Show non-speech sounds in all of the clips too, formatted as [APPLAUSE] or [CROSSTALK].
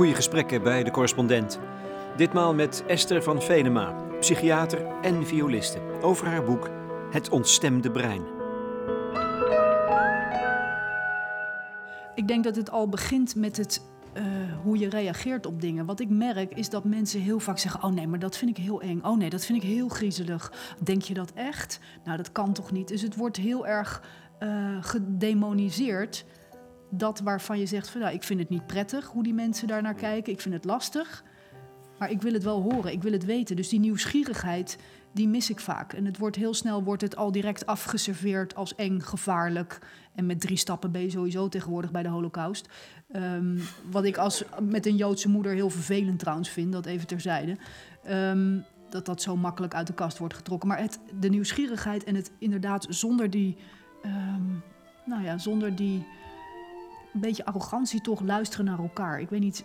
goede gesprekken bij de correspondent. Ditmaal met Esther van Venema, psychiater en violiste, over haar boek Het ontstemde brein. Ik denk dat het al begint met het, uh, hoe je reageert op dingen. Wat ik merk is dat mensen heel vaak zeggen: Oh nee, maar dat vind ik heel eng. Oh nee, dat vind ik heel griezelig. Denk je dat echt? Nou, dat kan toch niet? Dus het wordt heel erg uh, gedemoniseerd dat waarvan je zegt van nou, ik vind het niet prettig hoe die mensen daar naar kijken, ik vind het lastig, maar ik wil het wel horen, ik wil het weten. Dus die nieuwsgierigheid, die mis ik vaak. En het wordt heel snel wordt het al direct afgeserveerd als eng, gevaarlijk. En met drie stappen ben je sowieso tegenwoordig bij de holocaust. Um, wat ik als, met een Joodse moeder heel vervelend trouwens vind, dat even terzijde. Um, dat dat zo makkelijk uit de kast wordt getrokken. Maar het, de nieuwsgierigheid en het inderdaad zonder die, um, nou ja, zonder die een beetje arrogantie toch luisteren naar elkaar. Ik weet niet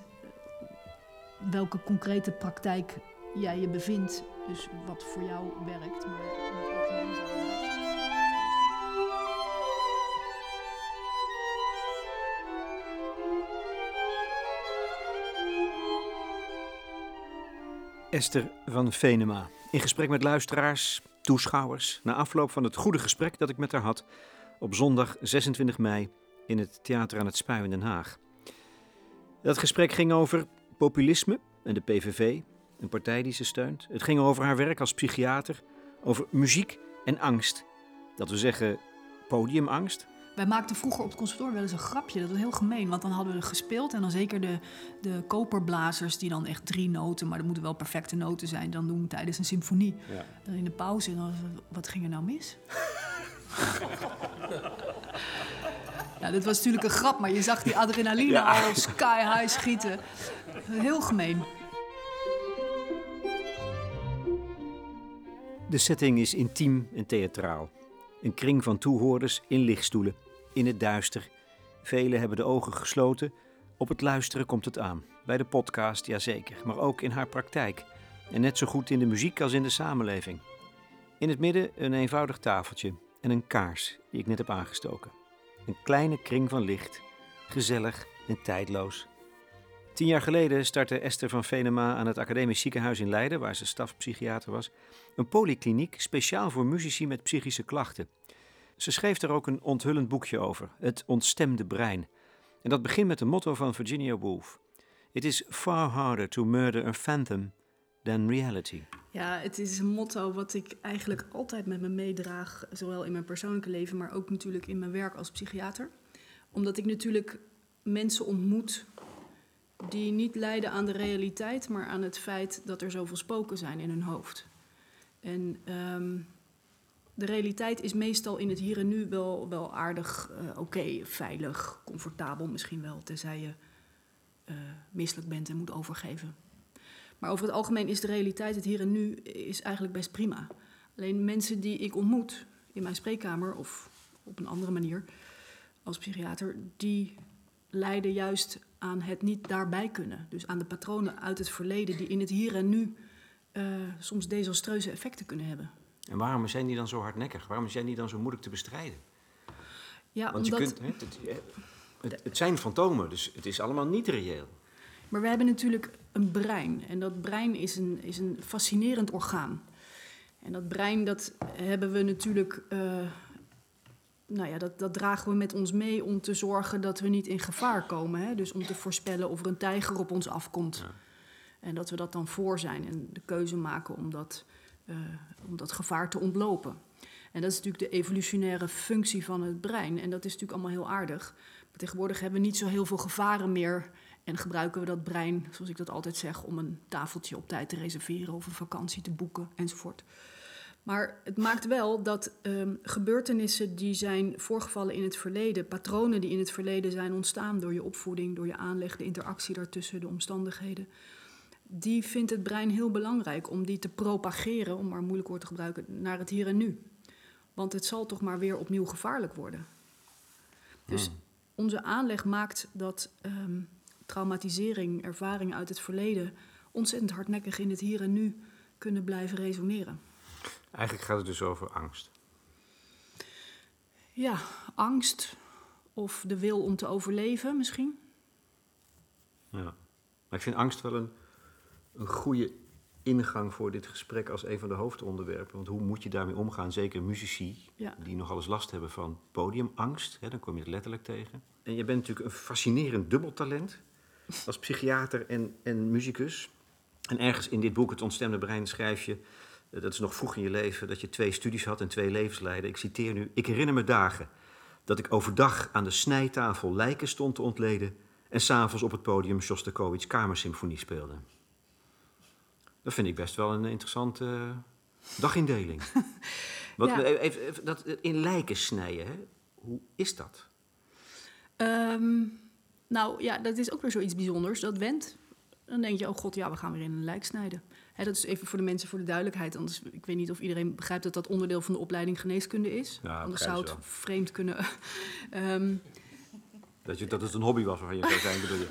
welke concrete praktijk jij je bevindt, dus wat voor jou werkt. Maar Esther van Venema. In gesprek met luisteraars, toeschouwers, na afloop van het goede gesprek dat ik met haar had op zondag 26 mei in het Theater aan het Spui in Den Haag. Dat gesprek ging over populisme en de PVV, een partij die ze steunt. Het ging over haar werk als psychiater, over muziek en angst. Dat we zeggen podiumangst. Wij maakten vroeger op het conservatorium wel eens een grapje. Dat was heel gemeen, want dan hadden we gespeeld. En dan zeker de, de koperblazers, die dan echt drie noten... maar dat moeten wel perfecte noten zijn, dan doen tijdens een symfonie. Ja. Dan in de pauze, dan, wat ging er nou mis? [LAUGHS] Ja, dit was natuurlijk een grap, maar je zag die adrenaline al sky high schieten. Heel gemeen. De setting is intiem en theatraal. Een kring van toehoorders in lichtstoelen, in het duister. Velen hebben de ogen gesloten. Op het luisteren komt het aan. Bij de podcast, jazeker, maar ook in haar praktijk. En net zo goed in de muziek als in de samenleving. In het midden een eenvoudig tafeltje en een kaars die ik net heb aangestoken. Een kleine kring van licht, gezellig en tijdloos. Tien jaar geleden startte Esther van Venema aan het Academisch Ziekenhuis in Leiden, waar ze stafpsychiater was, een polykliniek speciaal voor muzici met psychische klachten. Ze schreef er ook een onthullend boekje over, Het ontstemde brein. En dat begint met een motto van Virginia Woolf: It is far harder to murder a phantom than reality. Ja, het is een motto wat ik eigenlijk altijd met me meedraag, zowel in mijn persoonlijke leven, maar ook natuurlijk in mijn werk als psychiater. Omdat ik natuurlijk mensen ontmoet die niet lijden aan de realiteit, maar aan het feit dat er zoveel spoken zijn in hun hoofd. En um, de realiteit is meestal in het hier en nu wel, wel aardig uh, oké, veilig, comfortabel misschien wel, tenzij je uh, misselijk bent en moet overgeven. Maar over het algemeen is de realiteit, het hier en nu, is eigenlijk best prima. Alleen mensen die ik ontmoet in mijn spreekkamer of op een andere manier als psychiater, die lijden juist aan het niet daarbij kunnen. Dus aan de patronen uit het verleden die in het hier en nu uh, soms desastreuze effecten kunnen hebben. En waarom zijn die dan zo hardnekkig? Waarom zijn die dan zo moeilijk te bestrijden? Ja, Want omdat... je kunt, het, het, het zijn fantomen, dus het is allemaal niet reëel. Maar we hebben natuurlijk een brein. En dat brein is een, is een fascinerend orgaan. En dat brein, dat hebben we natuurlijk. Uh, nou ja, dat, dat dragen we met ons mee om te zorgen dat we niet in gevaar komen. Hè? Dus om te voorspellen of er een tijger op ons afkomt. Ja. En dat we dat dan voor zijn en de keuze maken om dat, uh, om dat gevaar te ontlopen. En dat is natuurlijk de evolutionaire functie van het brein. En dat is natuurlijk allemaal heel aardig. Maar tegenwoordig hebben we niet zo heel veel gevaren meer en gebruiken we dat brein, zoals ik dat altijd zeg, om een tafeltje op tijd te reserveren of een vakantie te boeken enzovoort. Maar het maakt wel dat um, gebeurtenissen die zijn voorgevallen in het verleden, patronen die in het verleden zijn ontstaan door je opvoeding, door je aanleg, de interactie daartussen, de omstandigheden, die vindt het brein heel belangrijk om die te propageren, om maar een moeilijk woord te gebruiken, naar het hier en nu. Want het zal toch maar weer opnieuw gevaarlijk worden. Dus hmm. onze aanleg maakt dat um, traumatisering, ervaringen uit het verleden ontzettend hardnekkig in het hier en nu kunnen blijven resoneren. Eigenlijk gaat het dus over angst. Ja, angst of de wil om te overleven misschien. Ja. ik vind angst wel een, een goede ingang voor dit gesprek als een van de hoofdonderwerpen. Want hoe moet je daarmee omgaan? Zeker muzici, Ja. die nogal eens last hebben van podiumangst. Hè, dan kom je het letterlijk tegen. En je bent natuurlijk een fascinerend dubbeltalent. Als psychiater en, en muzikus. En ergens in dit boek, Het Ontstemde Brein, schrijf je... eh, dat is nog vroeg in je leven, dat je twee studies had en twee levenslijden. Ik citeer nu. Ik herinner me dagen dat ik overdag aan de snijtafel lijken stond te ontleden... en s'avonds op het podium Shostakovich Kamersymfonie speelde. Dat vind ik best wel een interessante eh, dagindeling. [LAUGHS] Wat, Ja. even, even- dat, in lijken snijden, hè? hoe is dat? Ehm, nou ja, dat is ook weer zoiets bijzonders. Dat went. Dan denk je, oh god, ja, we gaan weer in een lijk snijden. Hè, dat is even voor de mensen voor de duidelijkheid. Anders, ik weet niet of iedereen begrijpt dat dat onderdeel van de opleiding geneeskunde is. Ja, Anders zou het vreemd kunnen. [LAUGHS] Ehm, Dat, je, dat het een hobby was waarvan je zou zijn, bedoel je?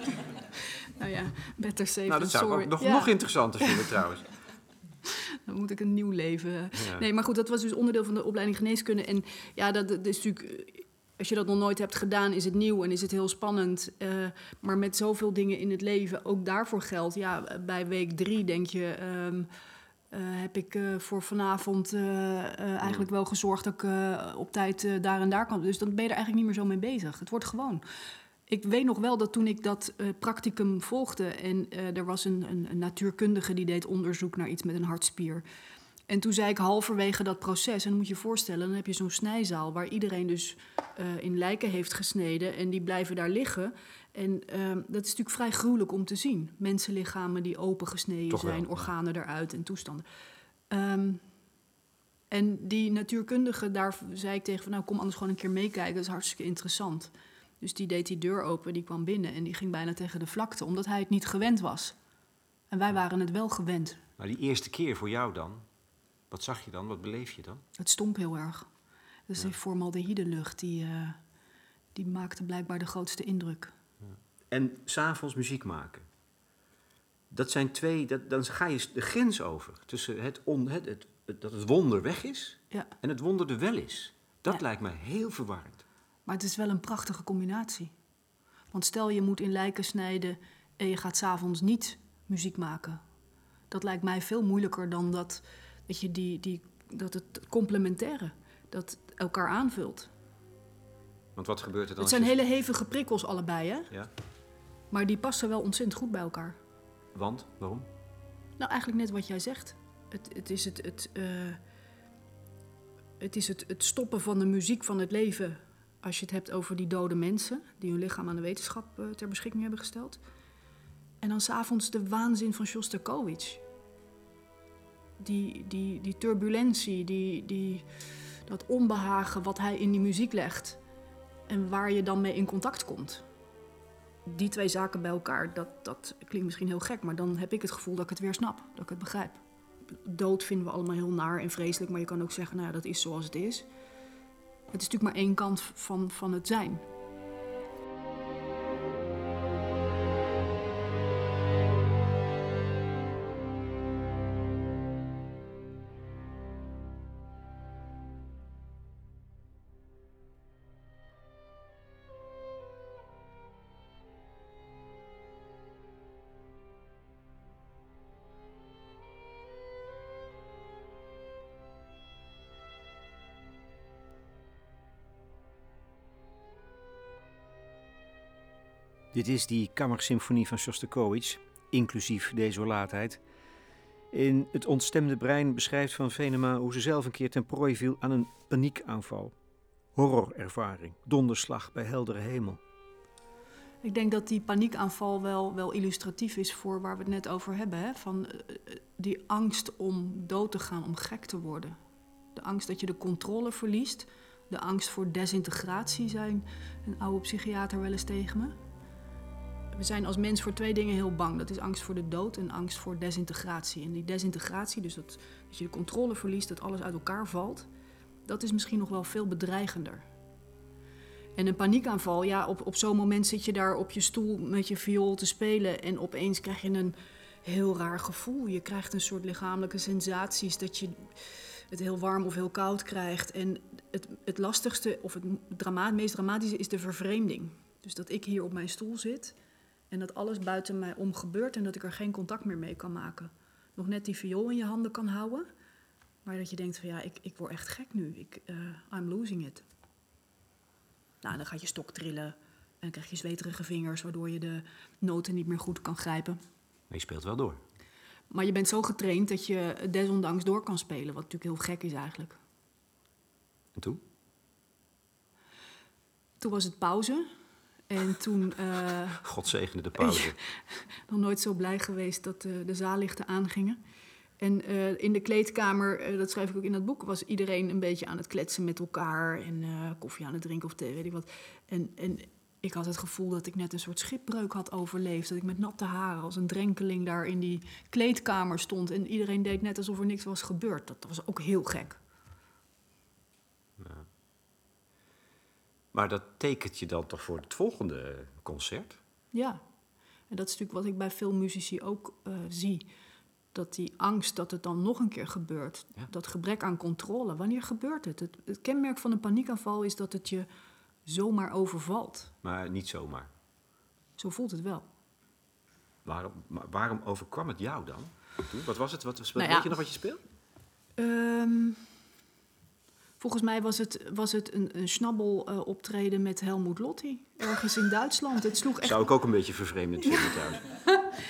[LAUGHS] nou ja, better safe nou, dat than zou sorry. ook nog, Ja, nog interessanter vinden trouwens. [LAUGHS] Dan moet ik een nieuw leven. Ja. Nee, maar goed, dat was dus onderdeel van de opleiding geneeskunde. En ja, dat, dat is natuurlijk. Als je dat nog nooit hebt gedaan, is het nieuw en is het heel spannend. Eh, maar met zoveel dingen in het leven, ook daarvoor geldt. Ja, bij week drie denk je. ehm, eh, heb ik eh, voor vanavond eigenlijk wel gezorgd dat ik op tijd daar en daar kan. Dus dan ben je er eigenlijk niet meer zo mee bezig. Het wordt gewoon. Ik weet nog wel dat toen ik dat practicum volgde en er was een, een, een natuurkundige die deed onderzoek naar iets met een hartspier. En toen zei ik halverwege dat proces, en dan moet je je voorstellen, dan heb je zo'n snijzaal waar iedereen dus eh, in lijken heeft gesneden en die blijven daar liggen. En ehm, dat is natuurlijk vrij gruwelijk om te zien. Mensenlichamen die opengesneden Toch wel, zijn, ja. organen eruit en toestanden. Ehm, en die natuurkundige, daar zei ik tegen van, nou kom anders gewoon een keer meekijken, dat is hartstikke interessant. Dus die deed die deur open, die kwam binnen en die ging bijna tegen de vlakte, omdat hij het niet gewend was. En wij waren het wel gewend. Maar die eerste keer voor jou dan, wat zag je dan? Wat beleef je dan? Het stonk heel erg. Dus Ja. die formaldehyde lucht, die, eh, die maakte blijkbaar de grootste indruk. En s'avonds muziek maken. Dat zijn twee, dat, dan ga je de grens over tussen het, on, het, het, het- dat het wonder weg is Ja, en het wonder er wel is. Dat Ja. lijkt mij heel verwarrend. maar het is wel een prachtige combinatie. Want stel je moet in lijken snijden en je gaat s'avonds niet muziek maken. Dat lijkt mij veel moeilijker dan dat, dat, je die, die, dat het complementaire, dat elkaar aanvult. Want wat gebeurt er dan? Het zijn je- hele hevige prikkels allebei, hè? Ja, Maar die passen wel ontzettend goed bij elkaar. want? Waarom? Nou, eigenlijk net wat jij zegt. Het, het is, het, het, eh, het, is het, het stoppen van de muziek van het leven. Als je het hebt over die dode mensen die hun lichaam aan de wetenschap eh, ter beschikking hebben gesteld. En dan s'avonds de waanzin van Shostakovich. Die, die, die turbulentie, die, die, dat onbehagen wat hij in die muziek legt. En waar je dan mee in contact komt die twee zaken bij elkaar, dat, dat klinkt misschien heel gek, maar dan heb ik het gevoel dat ik het weer snap, dat ik het begrijp. Dood vinden we allemaal heel naar en vreselijk, maar je kan ook zeggen, nou ja, dat is zoals het is. Het is natuurlijk maar één kant van, van het zijn. Dit is die Kammersymfonie van Shostakovich, inclusief desolaatheid. In het ontstemde brein beschrijft Van Venema hoe ze zelf een keer ten prooi viel aan een paniekaanval. Horrorervaring, donderslag bij heldere hemel. Ik denk dat die paniekaanval wel, wel illustratief is voor waar we het net over hebben. Hè? Van eh, die angst om dood te gaan, om gek te worden. De angst dat je de controle verliest. De angst voor desintegratie, zei een oude psychiater wel eens tegen me. We zijn als mens voor twee dingen heel bang. Dat is angst voor de dood en angst voor desintegratie. En die desintegratie, dus dat, dat je de controle verliest, dat alles uit elkaar valt... dat is misschien nog wel veel bedreigender. En een paniekaanval, ja, op, op zo'n moment zit je daar op je stoel met je viool te spelen en opeens krijg je een heel raar gevoel. Je krijgt een soort lichamelijke sensaties dat je het heel warm of heel koud krijgt. En het, het lastigste of het drama, meest dramatische is de vervreemding. Dus dat ik hier op mijn stoel zit En dat alles buiten mij om gebeurt en dat ik er geen contact meer mee kan maken. Nog net die viool in je handen kan houden. Maar dat je denkt van ja, ik, ik word echt gek nu. Ik, eh, I'm losing it. Nou, dan gaat je stok trillen. En dan krijg je zweterige vingers, waardoor je de noten niet meer goed kan grijpen. Maar je speelt wel door. Maar je bent zo getraind dat je desondanks door kan spelen. Wat natuurlijk heel gek is eigenlijk. En toen? Toen was het pauze. En toen... eh, God zegene de pauze. [LAUGHS] nog nooit zo blij geweest dat eh, de zaallichten aangingen. En eh, in de kleedkamer, dat schrijf ik ook in dat boek, was iedereen een beetje aan het kletsen met elkaar en koffie aan het drinken of thee, weet ik wat. En, en ik had het gevoel dat ik net een soort schipbreuk had overleefd. Dat ik met natte haren als een drenkeling daar in die kleedkamer stond. En iedereen deed net alsof er niks was gebeurd. Dat was ook heel gek. Maar dat tekent je dan toch voor het volgende concert? Ja, en dat is natuurlijk wat ik bij veel muzici ook eh, zie. Dat die angst dat het dan nog een keer gebeurt, Ja. dat gebrek aan controle, wanneer gebeurt het? het? Het kenmerk van een paniekaanval is dat het je zomaar overvalt. Maar niet zomaar. Zo voelt het wel. Waarom, waarom overkwam het jou dan? Wat was het? Wat, Nou weet ja. je nog wat je speelt? Ehm, volgens mij was het, was het een, een snabbel eh, optreden met Helmut Lotti, ergens in Duitsland. Het sloeg echt Zou ik ook een beetje vervreemdend vinden trouwens. [LAUGHS]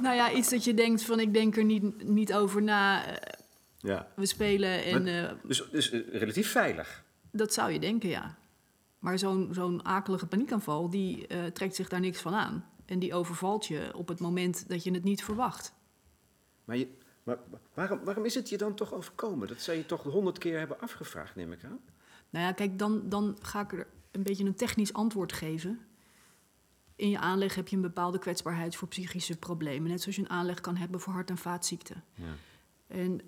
Nou ja, iets dat je denkt van ik denk er niet, niet over na. eh, Ja. We spelen en Maar- eh, Dus, dus relatief veilig. dat zou je denken, ja. Maar zo'n zo'n akelige paniekaanval, die trekt zich daar niks van aan. En die overvalt je op het moment dat je het niet verwacht. Maar, je, maar waarom, waarom is het je dan toch overkomen? Dat zou je toch honderd keer hebben afgevraagd, neem ik aan. Nou ja, kijk, dan, dan ga ik er een beetje een technisch antwoord geven. In je aanleg heb je een bepaalde kwetsbaarheid voor psychische problemen. Net zoals je een aanleg kan hebben voor hart- en vaatziekten. Ja. En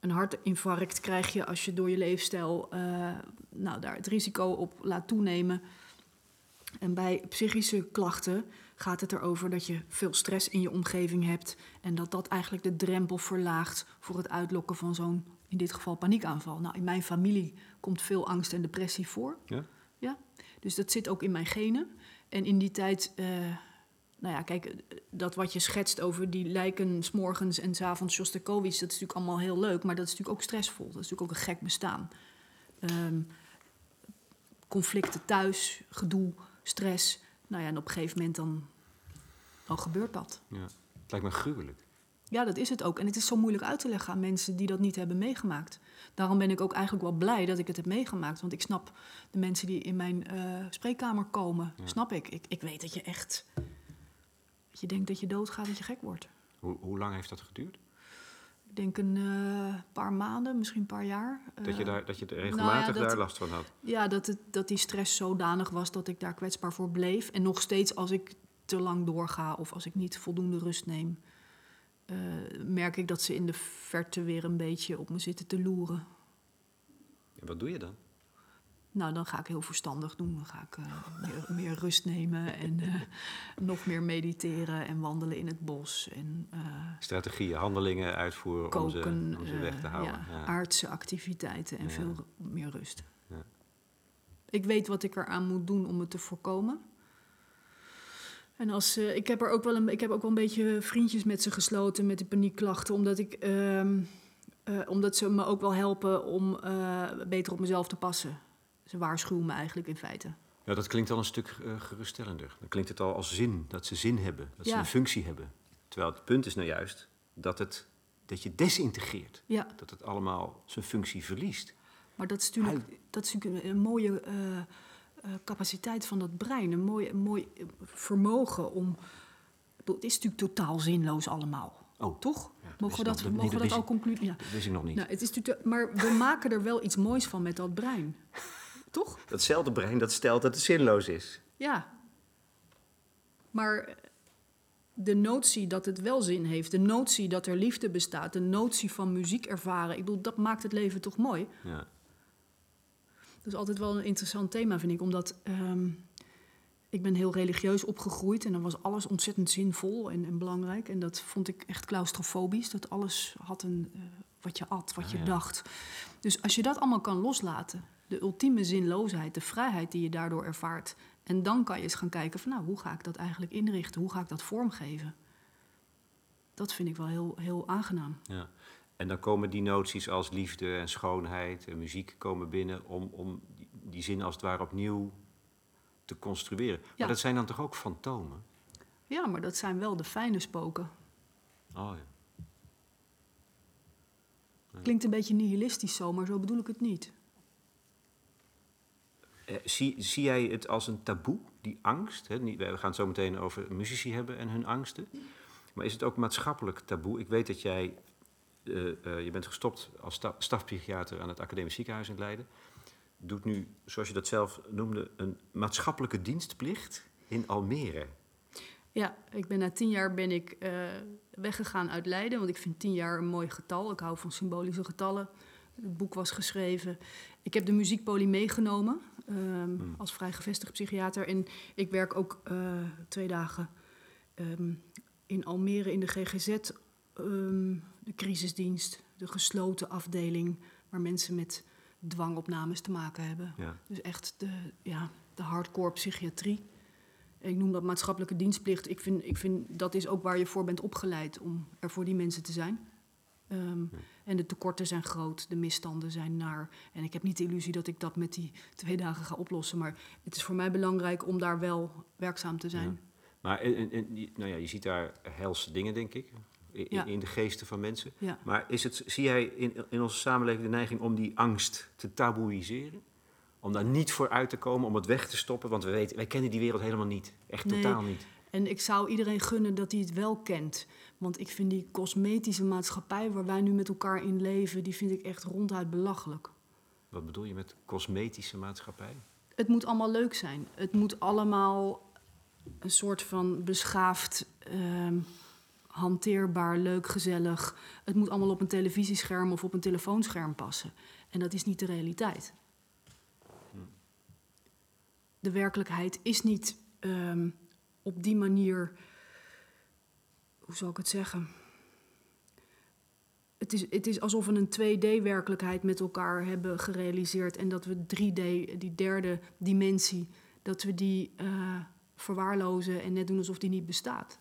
een hartinfarct krijg je als je door je leefstijl eh, nou, daar het risico op laat toenemen. En bij psychische klachten gaat het erover dat je veel stress in je omgeving hebt. En dat dat eigenlijk de drempel verlaagt voor het uitlokken van zo'n, in dit geval, paniekaanval. Nou, in mijn familie komt veel angst en depressie voor. Ja? Ja, dus dat zit ook in mijn genen. En in die tijd, eh, nou ja, kijk, dat wat je schetst over die lijken s'morgens en s'avonds Shostakovich, dat is natuurlijk allemaal heel leuk, maar dat is natuurlijk ook stressvol. Dat is natuurlijk ook een gek bestaan. Ehm, conflicten thuis, gedoe, stress. Nou ja, en op een gegeven moment dan, dan gebeurt dat. ja. Het lijkt me gruwelijk. Ja, dat is het ook. En het is zo moeilijk uit te leggen aan mensen die dat niet hebben meegemaakt. Daarom ben ik ook eigenlijk wel blij dat ik het heb meegemaakt. Want ik snap de mensen die in mijn eh, spreekkamer komen, Ja. snap ik. ik. Ik weet dat je echt... Dat je denkt dat je doodgaat, dat je gek wordt. Hoe, hoe lang heeft dat geduurd? Ik denk een eh, paar maanden, misschien een paar jaar. Dat je, Eh, daar, dat je regelmatig nou ja, dat- daar last van had? Ja, dat, het, dat die stress zodanig was dat ik daar kwetsbaar voor bleef. En nog steeds als ik te lang doorga of als ik niet voldoende rust neem... eh, merk ik dat ze in de verte weer een beetje op me zitten te loeren. En wat doe je dan? Nou, dan ga ik heel verstandig doen. Dan ga ik eh, meer, meer rust nemen en eh, nog meer mediteren en wandelen in het bos. En eh, Strategieën, handelingen uitvoeren om ze, om ze weg te houden. ja, Ja. aardse activiteiten en Ja. veel meer rust. Ja. Ik weet wat ik eraan moet doen om het te voorkomen. En als, ik, heb er ook wel een, ik heb ook wel een beetje vriendjes met ze gesloten met die paniekklachten. Omdat, ik, ehm, eh, omdat ze me ook wel helpen om beter op mezelf te passen. Ze waarschuwen me eigenlijk in feite. Ja, dat klinkt al een stuk eh, geruststellender. Dan klinkt het al als zin, dat ze zin hebben, dat ze een functie hebben. Terwijl het punt is nou juist dat, het, dat je desintegreert. Ja, Dat het allemaal zijn functie verliest. maar dat is natuurlijk, dat is natuurlijk een, een mooie eh, eh, capaciteit van dat brein. Een mooi, een mooi vermogen om... Het is natuurlijk totaal zinloos allemaal. Oh, Toch? Ja, dat mogen we dat, nog- mogen we dat al concluderen? Ja. dat wist ik nog niet. Nou, het is maar we [LAUGHS] maken er wel iets moois van met dat brein. Toch? Datzelfde brein dat stelt dat het zinloos is. Ja. Maar de notie dat het wel zin heeft, de notie dat er liefde bestaat, de notie van muziek ervaren, ik bedoel, dat maakt het leven toch mooi. Ja. Dat is altijd wel een interessant thema, vind ik, omdat ehm, ik ben heel religieus opgegroeid en dan was alles ontzettend zinvol en, en belangrijk. En dat vond ik echt claustrofobisch, dat alles had een, eh, wat je at, wat Ah, je ja. dacht. Dus als je dat allemaal kan loslaten, de ultieme zinloosheid, de vrijheid die je daardoor ervaart, En dan kan je eens gaan kijken van nou, hoe ga ik dat eigenlijk inrichten? Hoe ga ik dat vormgeven? Dat vind ik wel heel, heel aangenaam. Ja. En dan komen die noties als liefde en schoonheid en muziek komen binnen om, om die, zin als het ware opnieuw te construeren. Maar dat zijn dan toch ook fantomen? Ja, maar dat zijn wel de fijne spoken. Oh ja. Klinkt een beetje nihilistisch zo, maar zo bedoel ik het niet. Eh, zie, zie jij het als een taboe, die angst? Hè? We gaan het zo meteen over muzici hebben en hun angsten. Maar is het ook maatschappelijk taboe? Ik weet dat jij, eh, je bent gestopt als sta- stafpsychiater aan het Academisch Ziekenhuis in Leiden. Doet nu, zoals je dat zelf noemde, een maatschappelijke dienstplicht in Almere. Ja, ik ben na tien jaar ben ik weggegaan uit Leiden, want ik vind tien jaar een mooi getal. Ik hou van symbolische getallen. Het boek was geschreven. Ik heb de muziekpolie meegenomen ehm, als vrij gevestigd psychiater. En ik werk ook eh, twee dagen ehm, in Almere in de GGZ, ehm, de crisisdienst, de gesloten afdeling waar mensen met dwangopnames te maken hebben. Ja. Dus echt de, ja, de hardcore psychiatrie. Ik noem dat maatschappelijke dienstplicht. Ik vind, ik vind dat is ook waar je voor bent opgeleid om er voor die mensen te zijn. Ehm, En de tekorten zijn groot, de misstanden zijn naar. En ik heb niet de illusie dat ik dat met die twee dagen ga oplossen. Maar het is voor mij belangrijk om daar wel werkzaam te zijn. Maar en, en- en je- nou ja, je ziet daar helse dingen, denk ik, in, Ja. in de geesten van mensen. Maar is het, zie jij in, in onze samenleving de neiging om die angst te taboeïseren? Om daar niet voor uit te komen, om het weg te stoppen? Want we weten, wij kennen die wereld helemaal niet. Echt Nee. totaal niet. En ik zou iedereen gunnen dat hij het wel kent. Want ik vind die cosmetische maatschappij waar wij nu met elkaar in leven, die vind ik echt ronduit belachelijk. Wat bedoel je met cosmetische maatschappij? Het moet allemaal leuk zijn. Het moet allemaal een soort van beschaafd, ehm, hanteerbaar, leuk, gezellig. Het moet allemaal op een televisiescherm of op een telefoonscherm passen. En dat is niet de realiteit. De werkelijkheid is niet ehm, op die manier. Hoe zal ik het zeggen? Het is, het is alsof we een 2D-werkelijkheid met elkaar hebben gerealiseerd. En dat we 3D, die derde dimensie, dat we die eh, verwaarlozen en net doen alsof die niet bestaat.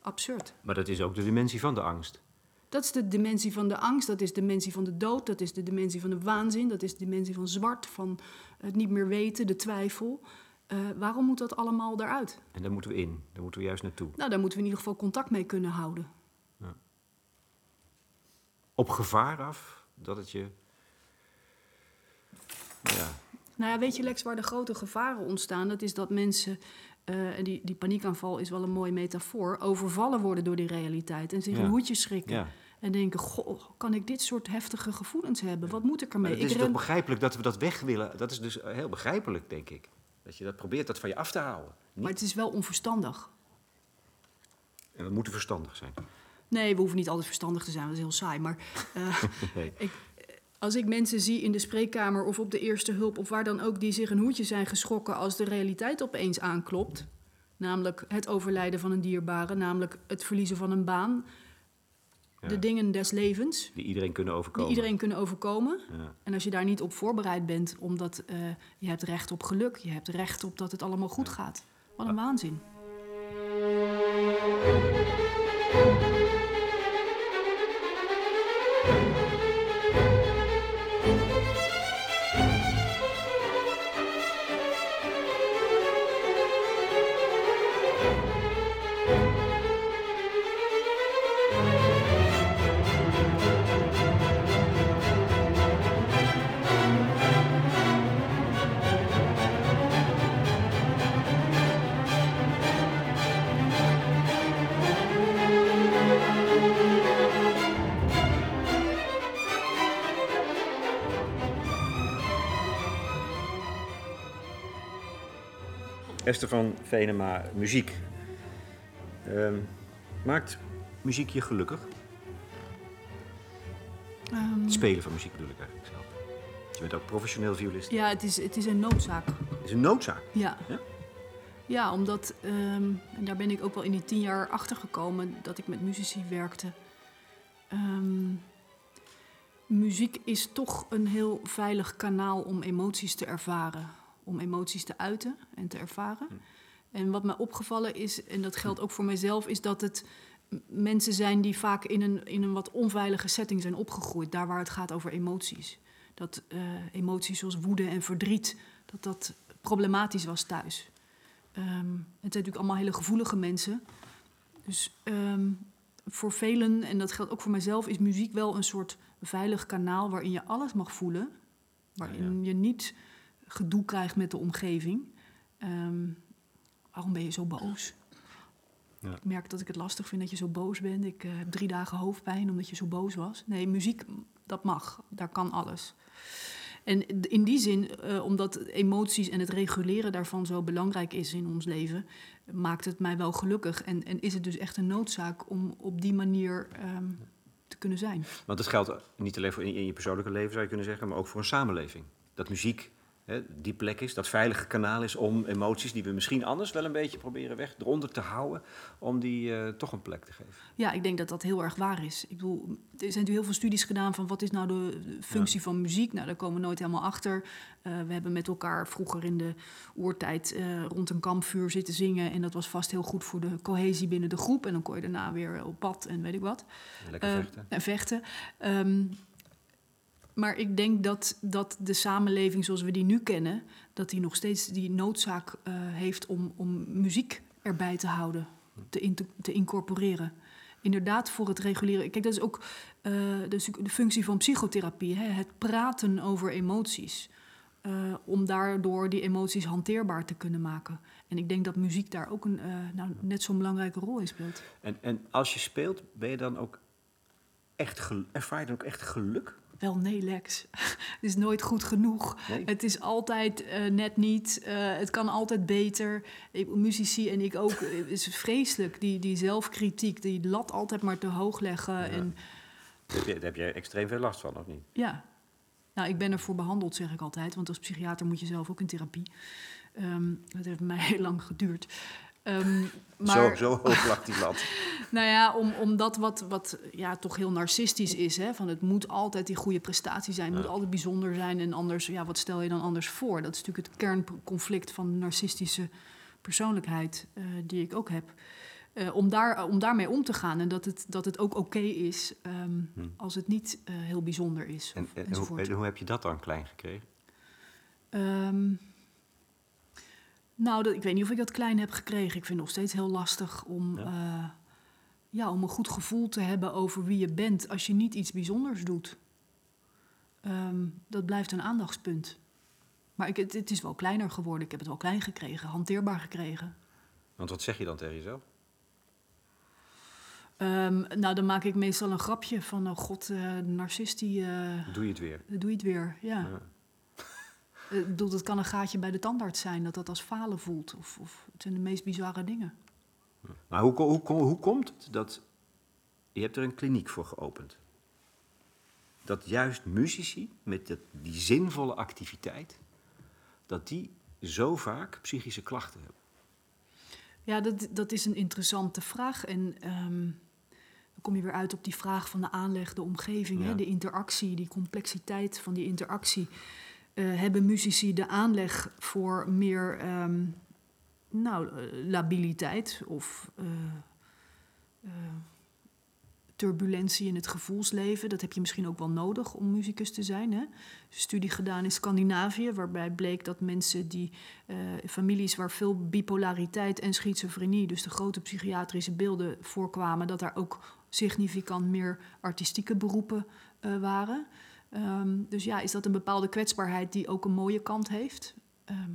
Absurd. Maar dat is ook de dimensie van de angst. Dat is de dimensie van de angst, dat is de dimensie van de dood, dat is de dimensie van de waanzin, dat is de dimensie van zwart, van het niet meer weten, de twijfel. Eh, waarom moet dat allemaal eruit? En daar moeten we in. Daar moeten we juist naartoe. Nou, daar moeten we in ieder geval contact mee kunnen houden. Op gevaar af dat het je. Ja, Nou ja, weet je Lex, waar de grote gevaren ontstaan? Dat is dat mensen, eh, en die, die paniekaanval is wel een mooie metafoor, overvallen worden door die realiteit en zich Ja. een hoedje schrikken. ja. En denken, goh, kan ik dit soort heftige gevoelens hebben? Wat moet ik ermee? het is ren- toch begrijpelijk dat we dat weg willen? Dat is dus heel begrijpelijk, denk ik. Dat je dat probeert dat van je af te houden. Niet- Maar het is wel onverstandig. En we moeten verstandig zijn. Nee, we hoeven niet altijd verstandig te zijn, dat is heel saai. Maar eh, [LAUGHS] Nee. ik, als ik mensen zie in de spreekkamer of op de eerste hulp... of waar dan ook die zich een hoedje zijn geschrokken als de realiteit opeens aanklopt... namelijk het overlijden van een dierbare, namelijk het verliezen van een baan... Ja. de dingen des levens, Die iedereen kunnen overkomen. die iedereen kunnen overkomen... Ja. En als je daar niet op voorbereid bent, omdat eh, je hebt recht op geluk, je hebt recht op dat het allemaal goed gaat. Wat een waanzin. Van Venema, muziek. Ehm, maakt muziek je gelukkig? Ehm, Het spelen van muziek bedoel ik eigenlijk zelf. Je bent ook professioneel violist. ja, het is, het is een noodzaak. Het is een noodzaak. Ja. Ja? Ja, omdat, ehm, en daar ben ik ook wel in die tien jaar achter gekomen dat ik met muzici werkte. Muziek is toch een heel veilig kanaal om emoties te ervaren. Om emoties te uiten en te ervaren. En wat me opgevallen is, en dat geldt ook voor mijzelf, is dat het mensen zijn die vaak in een, in een wat onveilige setting zijn opgegroeid. Daar waar het gaat over emoties. Dat eh, emoties zoals woede en verdriet, dat dat problematisch was thuis. Ehm, het zijn natuurlijk allemaal hele gevoelige mensen. Dus ehm, voor velen, en dat geldt ook voor mijzelf, is muziek wel een soort veilig kanaal waarin je alles mag voelen. Waarin je niet gedoe krijgt met de omgeving. Ehm, waarom ben je zo boos? Ja. Ik merk dat ik het lastig vind dat je zo boos bent. Ik eh, heb drie dagen hoofdpijn omdat je zo boos was. Nee, muziek, dat mag. Daar kan alles. En in die zin, eh, omdat emoties en het reguleren daarvan zo belangrijk is in ons leven, maakt het mij wel gelukkig. En, en is het dus echt een noodzaak om op die manier ehm, te kunnen zijn. Want het geldt niet alleen voor in, in je persoonlijke leven, zou je kunnen zeggen, maar ook voor een samenleving. Dat muziek hè, die plek is, dat veilige kanaal is om emoties die we misschien anders wel een beetje proberen weg eronder te houden, om die eh, toch een plek te geven. Ja, ik denk dat dat heel erg waar is. Ik bedoel, er zijn natuurlijk heel veel studies gedaan van wat is nou de functie van muziek. Nou, daar komen we nooit helemaal achter. Eh, we hebben met elkaar vroeger in de oertijd eh, rond een kampvuur zitten zingen. En dat was vast heel goed voor de cohesie binnen de groep. En dan kon je daarna weer op pad en weet ik wat. Lekker vechten. En vechten. Ehm, maar ik denk dat, dat de samenleving zoals we die nu kennen, dat die nog steeds die noodzaak eh, heeft om, om muziek erbij te houden, te, in- te incorporeren. Inderdaad, voor het reguleren. Kijk, dat is ook eh, de functie van psychotherapie: hè? het praten over emoties. eh, om daardoor die emoties hanteerbaar te kunnen maken. En ik denk dat muziek daar ook een, nou, net zo'n belangrijke rol in speelt. En, en als je speelt, ben je dan ook echt ervaar je dan ook echt geluk? Wel, nee, Lex. [LAUGHS] Het is nooit goed genoeg. Nee? Het is altijd eh, net niet. eh, het kan altijd beter. Ik, muzici en ik ook. eh, Het is vreselijk. Die, die zelfkritiek, die lat altijd maar te hoog leggen. En Daar heb, je, daar heb je extreem veel last van, of niet? ja. Nou, ik ben ervoor behandeld, zeg ik altijd. Want als psychiater moet je zelf ook in therapie. Ehm, dat heeft mij heel [LAUGHS] lang geduurd. Ehm, maar, Zo, zo hoog lag die lat. [LAUGHS] Nou ja, om, om dat wat, wat ja, toch heel narcistisch is. Hè? Van het moet altijd die goede prestatie zijn. Het moet altijd bijzonder zijn. En anders, ja, wat stel je dan anders voor? Dat is natuurlijk het kernconflict van de narcistische persoonlijkheid eh, die ik ook heb. Eh, om, daar, om daarmee om te gaan en dat het, dat het ook oké is ehm, als het niet eh, heel bijzonder is. En, Of, en, hoe, en hoe heb je dat dan klein gekregen? Ehm, nou, dat, ik weet niet of ik dat klein heb gekregen. Ik vind het nog steeds heel lastig om, Ja. ja. ja, om een goed gevoel te hebben over wie je bent als je niet iets bijzonders doet. Ehm, dat blijft een aandachtspunt. Maar ik, het, het is wel kleiner geworden. Ik heb het wel klein gekregen, hanteerbaar gekregen. Want wat zeg je dan tegen jezelf? Ehm, nou, dan maak ik meestal een grapje van... oh god, eh, de narcist, die, eh, Doe je het weer? doe je het weer. Ja. Ja. Eh, Ik bedoel, het kan een gaatje bij de tandarts zijn... dat dat als falen voelt. Of, of het zijn de meest bizarre dingen. Maar hoe, hoe, ko- hoe komt het dat... Je hebt er een kliniek voor geopend. Dat juist muzici met dat, die zinvolle activiteit... dat die zo vaak psychische klachten hebben. Ja, dat, dat is een interessante vraag. En ehm, dan kom je weer uit op die vraag van de aanleg, de omgeving, Ja. hè, de interactie, die complexiteit van die interactie. Eh, hebben muzici de aanleg voor meer ehm, nou, eh, labiliteit of eh, turbulentie in het gevoelsleven? Dat heb je misschien ook wel nodig om muzikus te zijn. Hè? Studie gedaan in Scandinavië, waarbij bleek dat mensen die families waar veel bipolariteit en schizofrenie, dus de grote psychiatrische beelden voorkwamen, dat daar ook significant meer artistieke beroepen waren. Ehm, dus ja, is dat een bepaalde kwetsbaarheid die ook een mooie kant heeft? Ehm,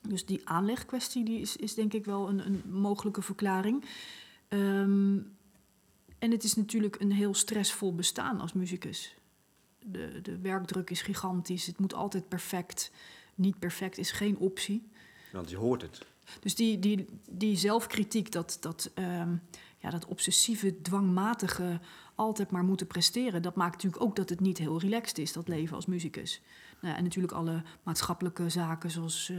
dus die aanlegkwestie die is, is denk ik wel een, een mogelijke verklaring. Ehm, en het is natuurlijk een heel stressvol bestaan als muzikus. De, de werkdruk is gigantisch, het moet altijd perfect. Niet perfect is geen optie. Want je hoort het. Dus die, die, die zelfkritiek, dat, dat, ja, dat obsessieve, dwangmatige, altijd maar moeten presteren, dat maakt natuurlijk ook dat het niet heel relaxed is, dat leven als muzikus. Nou ja, en natuurlijk alle maatschappelijke zaken, zoals eh,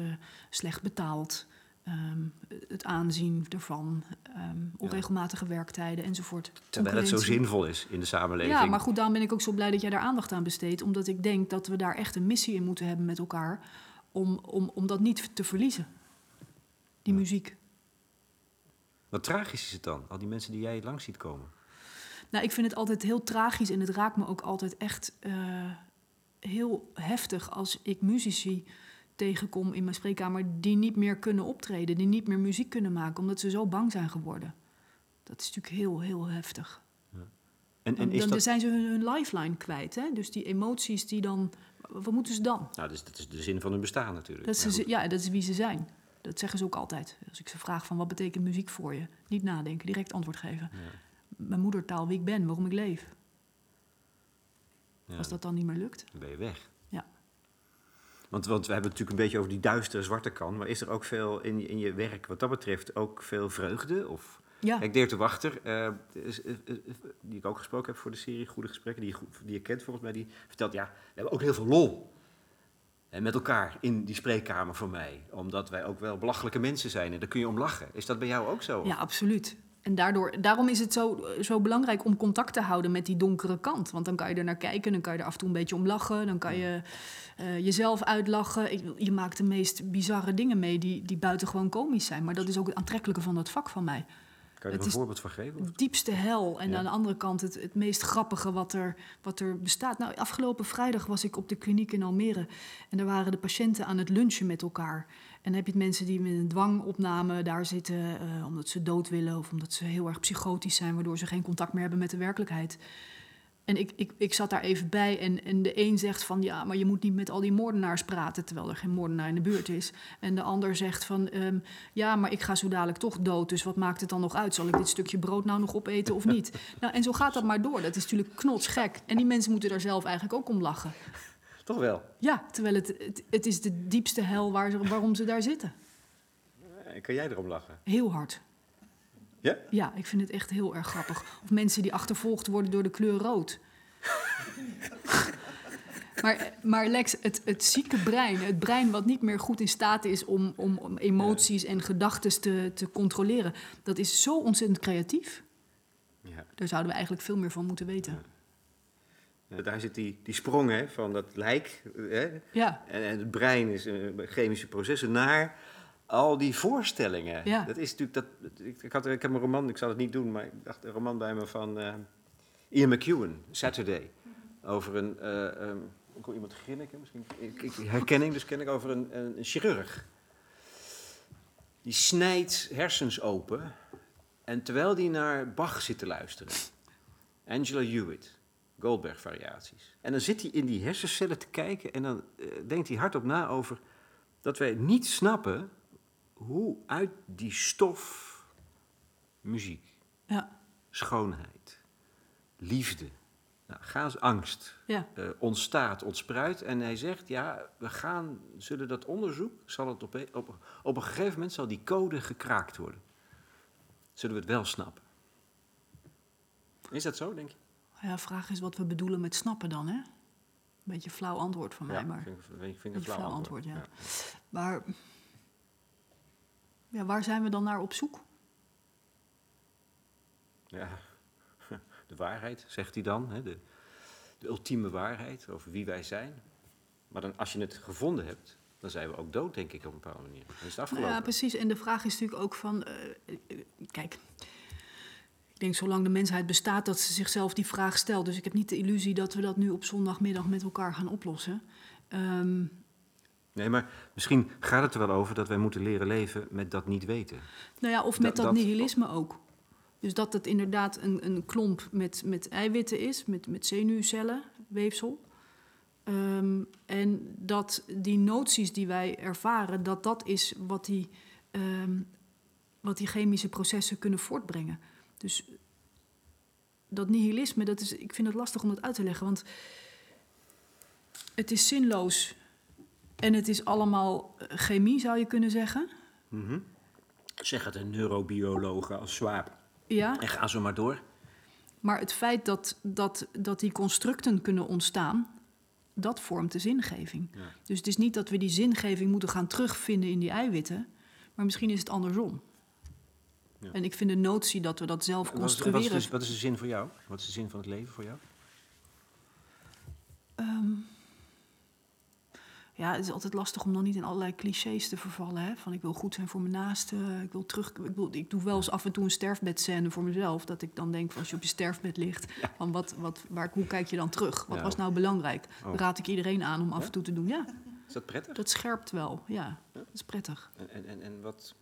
slecht betaald, ehm, het aanzien ervan, ehm, onregelmatige werktijden enzovoort. Terwijl het zo zinvol is in de samenleving. Ja, maar goed, daarom ben ik ook zo blij dat jij daar aandacht aan besteedt. Omdat ik denk dat we daar echt een missie in moeten hebben met elkaar. om, om, om dat niet te verliezen, die muziek. Wat tragisch is het dan, al die mensen die jij langs ziet komen? Nou, ik vind het altijd heel tragisch en het raakt me ook altijd echt eh, heel heftig als ik muzici tegenkom in mijn spreekkamer die niet meer kunnen optreden, die niet meer muziek kunnen maken, omdat ze zo bang zijn geworden. Dat is natuurlijk heel, heel heftig. Ja. En, en dan, dan dat... zijn ze hun, hun lifeline kwijt. Hè? Dus die emoties die dan. Wat moeten ze dan? Nou, dus, dat is de zin van hun bestaan natuurlijk. Dat ze, ja, dat is wie ze zijn. Dat zeggen ze ook altijd. Als ik ze vraag van wat betekent muziek voor je? Niet nadenken, direct antwoord geven. Ja. Mijn moedertaal, wie ik ben, waarom ik leef. Ja, Als dat dan niet meer lukt. Dan ben je weg. Ja. Want, want we hebben het natuurlijk een beetje over die duistere zwarte kant. Maar is er ook veel in je, in je werk wat dat betreft ook veel vreugde? Of... Ja, Kijk, Dirk de Wachter, eh, die ik ook gesproken heb voor de serie Goede Gesprekken, die die je kent volgens mij, die vertelt, ja, we hebben ook heel veel lol. En met elkaar in die spreekkamer voor mij. Omdat wij ook wel belachelijke mensen zijn en daar kun je om lachen. Is dat bij jou ook zo? ja absoluut. En daardoor, daarom is het zo, zo belangrijk om contact te houden met die donkere kant. Want dan kan je er naar kijken, dan kan je er af en toe een beetje om lachen. Dan kan je eh, jezelf uitlachen. Ik, je maakt de meest bizarre dingen mee die, die buitengewoon komisch zijn. Maar dat is ook het aantrekkelijke van dat vak van mij. Kan je er een voorbeeld van geven? Het diepste hel. En Ja. aan de andere kant het, het meest grappige wat er, wat er bestaat. Nou, afgelopen vrijdag was ik op de kliniek in Almere. En daar waren de patiënten aan het lunchen met elkaar. En dan heb je mensen die met een dwangopname daar zitten... eh, omdat ze dood willen of omdat ze heel erg psychotisch zijn... waardoor ze geen contact meer hebben met de werkelijkheid. En ik, ik, ik zat daar even bij en, en de een zegt van... ja, maar je moet niet met al die moordenaars praten... terwijl er geen moordenaar in de buurt is. En de ander zegt van... ehm, ja, maar ik ga zo dadelijk toch dood, dus wat maakt het dan nog uit? Zal ik dit stukje brood nou nog opeten of niet? [LAUGHS] nou, en zo gaat dat maar door. Dat is natuurlijk knotsgek. En die mensen moeten daar zelf eigenlijk ook om lachen. Toch wel. Ja, terwijl het, het, het is de diepste hel waar ze, waarom ze daar zitten. Eh, Kan jij erom lachen? Heel hard. Ja? Ja, ik vind het echt heel erg grappig. Of mensen die achtervolgd worden door de kleur rood. [LAUGHS] maar, maar Lex, het, het zieke brein, het brein wat niet meer goed in staat is om, om, om emoties en gedachten te, te controleren, dat is zo ontzettend creatief. Ja. Daar zouden we eigenlijk veel meer van moeten weten. Eh, Daar zit die, die sprong hè, van dat lijk eh, hè, Ja, en, en het brein is eh, chemische processen naar al die voorstellingen. Ja. Dat is natuurlijk dat. Ik, ik, had, ik heb een roman, ik zal het niet doen, maar ik dacht een roman bij me van eh, Ian McEwan, Saturday. Over een. eh um, ik hoor iemand grinniken, misschien. Ik, ik, herkenning, dus ken ik over een, een, een chirurg. Die snijdt hersens open. En terwijl die naar Bach zit te luisteren. Angela Hewitt. Goldberg-variaties. En dan zit hij in die hersencellen te kijken en dan eh, denkt hij hardop na over dat wij niet snappen hoe uit die stof muziek, ja, schoonheid, liefde, nou, gaas, angst ja. eh, ontstaat, ontspruit. En hij zegt, ja, we gaan, zullen dat onderzoek, zal het op, op, op een gegeven moment zal die code gekraakt worden. Zullen we het wel snappen? Is dat zo, denk je? Ja, vraag is wat we bedoelen met snappen dan, hè? Een beetje een flauw antwoord van mij, maar... vind, ik- vind, ik- een Beetje flauw flauw antwoord. antwoord, ja. Maar ja, waar zijn we dan naar op zoek? Ja, [LAUGHS] de waarheid, zegt hij dan. Hè? De, de ultieme waarheid over wie wij zijn. Maar dan, als je het gevonden hebt, dan zijn we ook dood, denk ik, op een bepaalde manier. Dan is het Nou afgelopen. ja, precies. En de vraag is natuurlijk ook van... eh, eh, kijk, ik denk zolang de mensheid bestaat dat ze zichzelf die vraag stelt. Dus ik heb niet de illusie dat we dat nu op zondagmiddag met elkaar gaan oplossen. Ehm, Nee, maar misschien gaat het er wel over dat wij moeten leren leven met dat niet weten. nou ja, of met dat, dat- nihilisme ook. Dus dat het inderdaad een, een klomp met, met eiwitten is, met, met zenuwcellen, weefsel. Ehm, en dat die noties die wij ervaren, dat dat is wat die, ehm, wat die chemische processen kunnen voortbrengen. Dus dat nihilisme, dat is, ik vind het lastig om dat uit te leggen, want het is zinloos en het is allemaal eh, chemie, zou je kunnen zeggen. Mhm. Zeg het een neurobiologen als Swaap. Ja, En ga zo maar door. Maar het feit dat, dat, dat die constructen kunnen ontstaan, dat vormt de zingeving. Ja. Dus het is niet dat we die zingeving moeten gaan terugvinden in die eiwitten, maar misschien is het andersom. Ja. En ik vind de notie dat we dat zelf En Wat is, wat, construeren. is de, wat is de zin voor jou? Wat is de zin van het leven voor jou? Ehm, ja, het is altijd lastig om dan niet in allerlei clichés te vervallen. Hè? Van ik wil goed zijn voor mijn naasten, ik wil terug. Ik, wil, ik doe wel eens af en toe een sterfbedscène voor mezelf. Dat ik dan denk, als je op je sterfbed ligt, van wat, wat, waar, hoe kijk je dan terug? Wat Ja. was nou belangrijk? Oh. Raad ik iedereen aan om af en toe te doen. Ja, Is dat prettig? dat scherpt wel. Ja, dat is prettig. En, en, en wat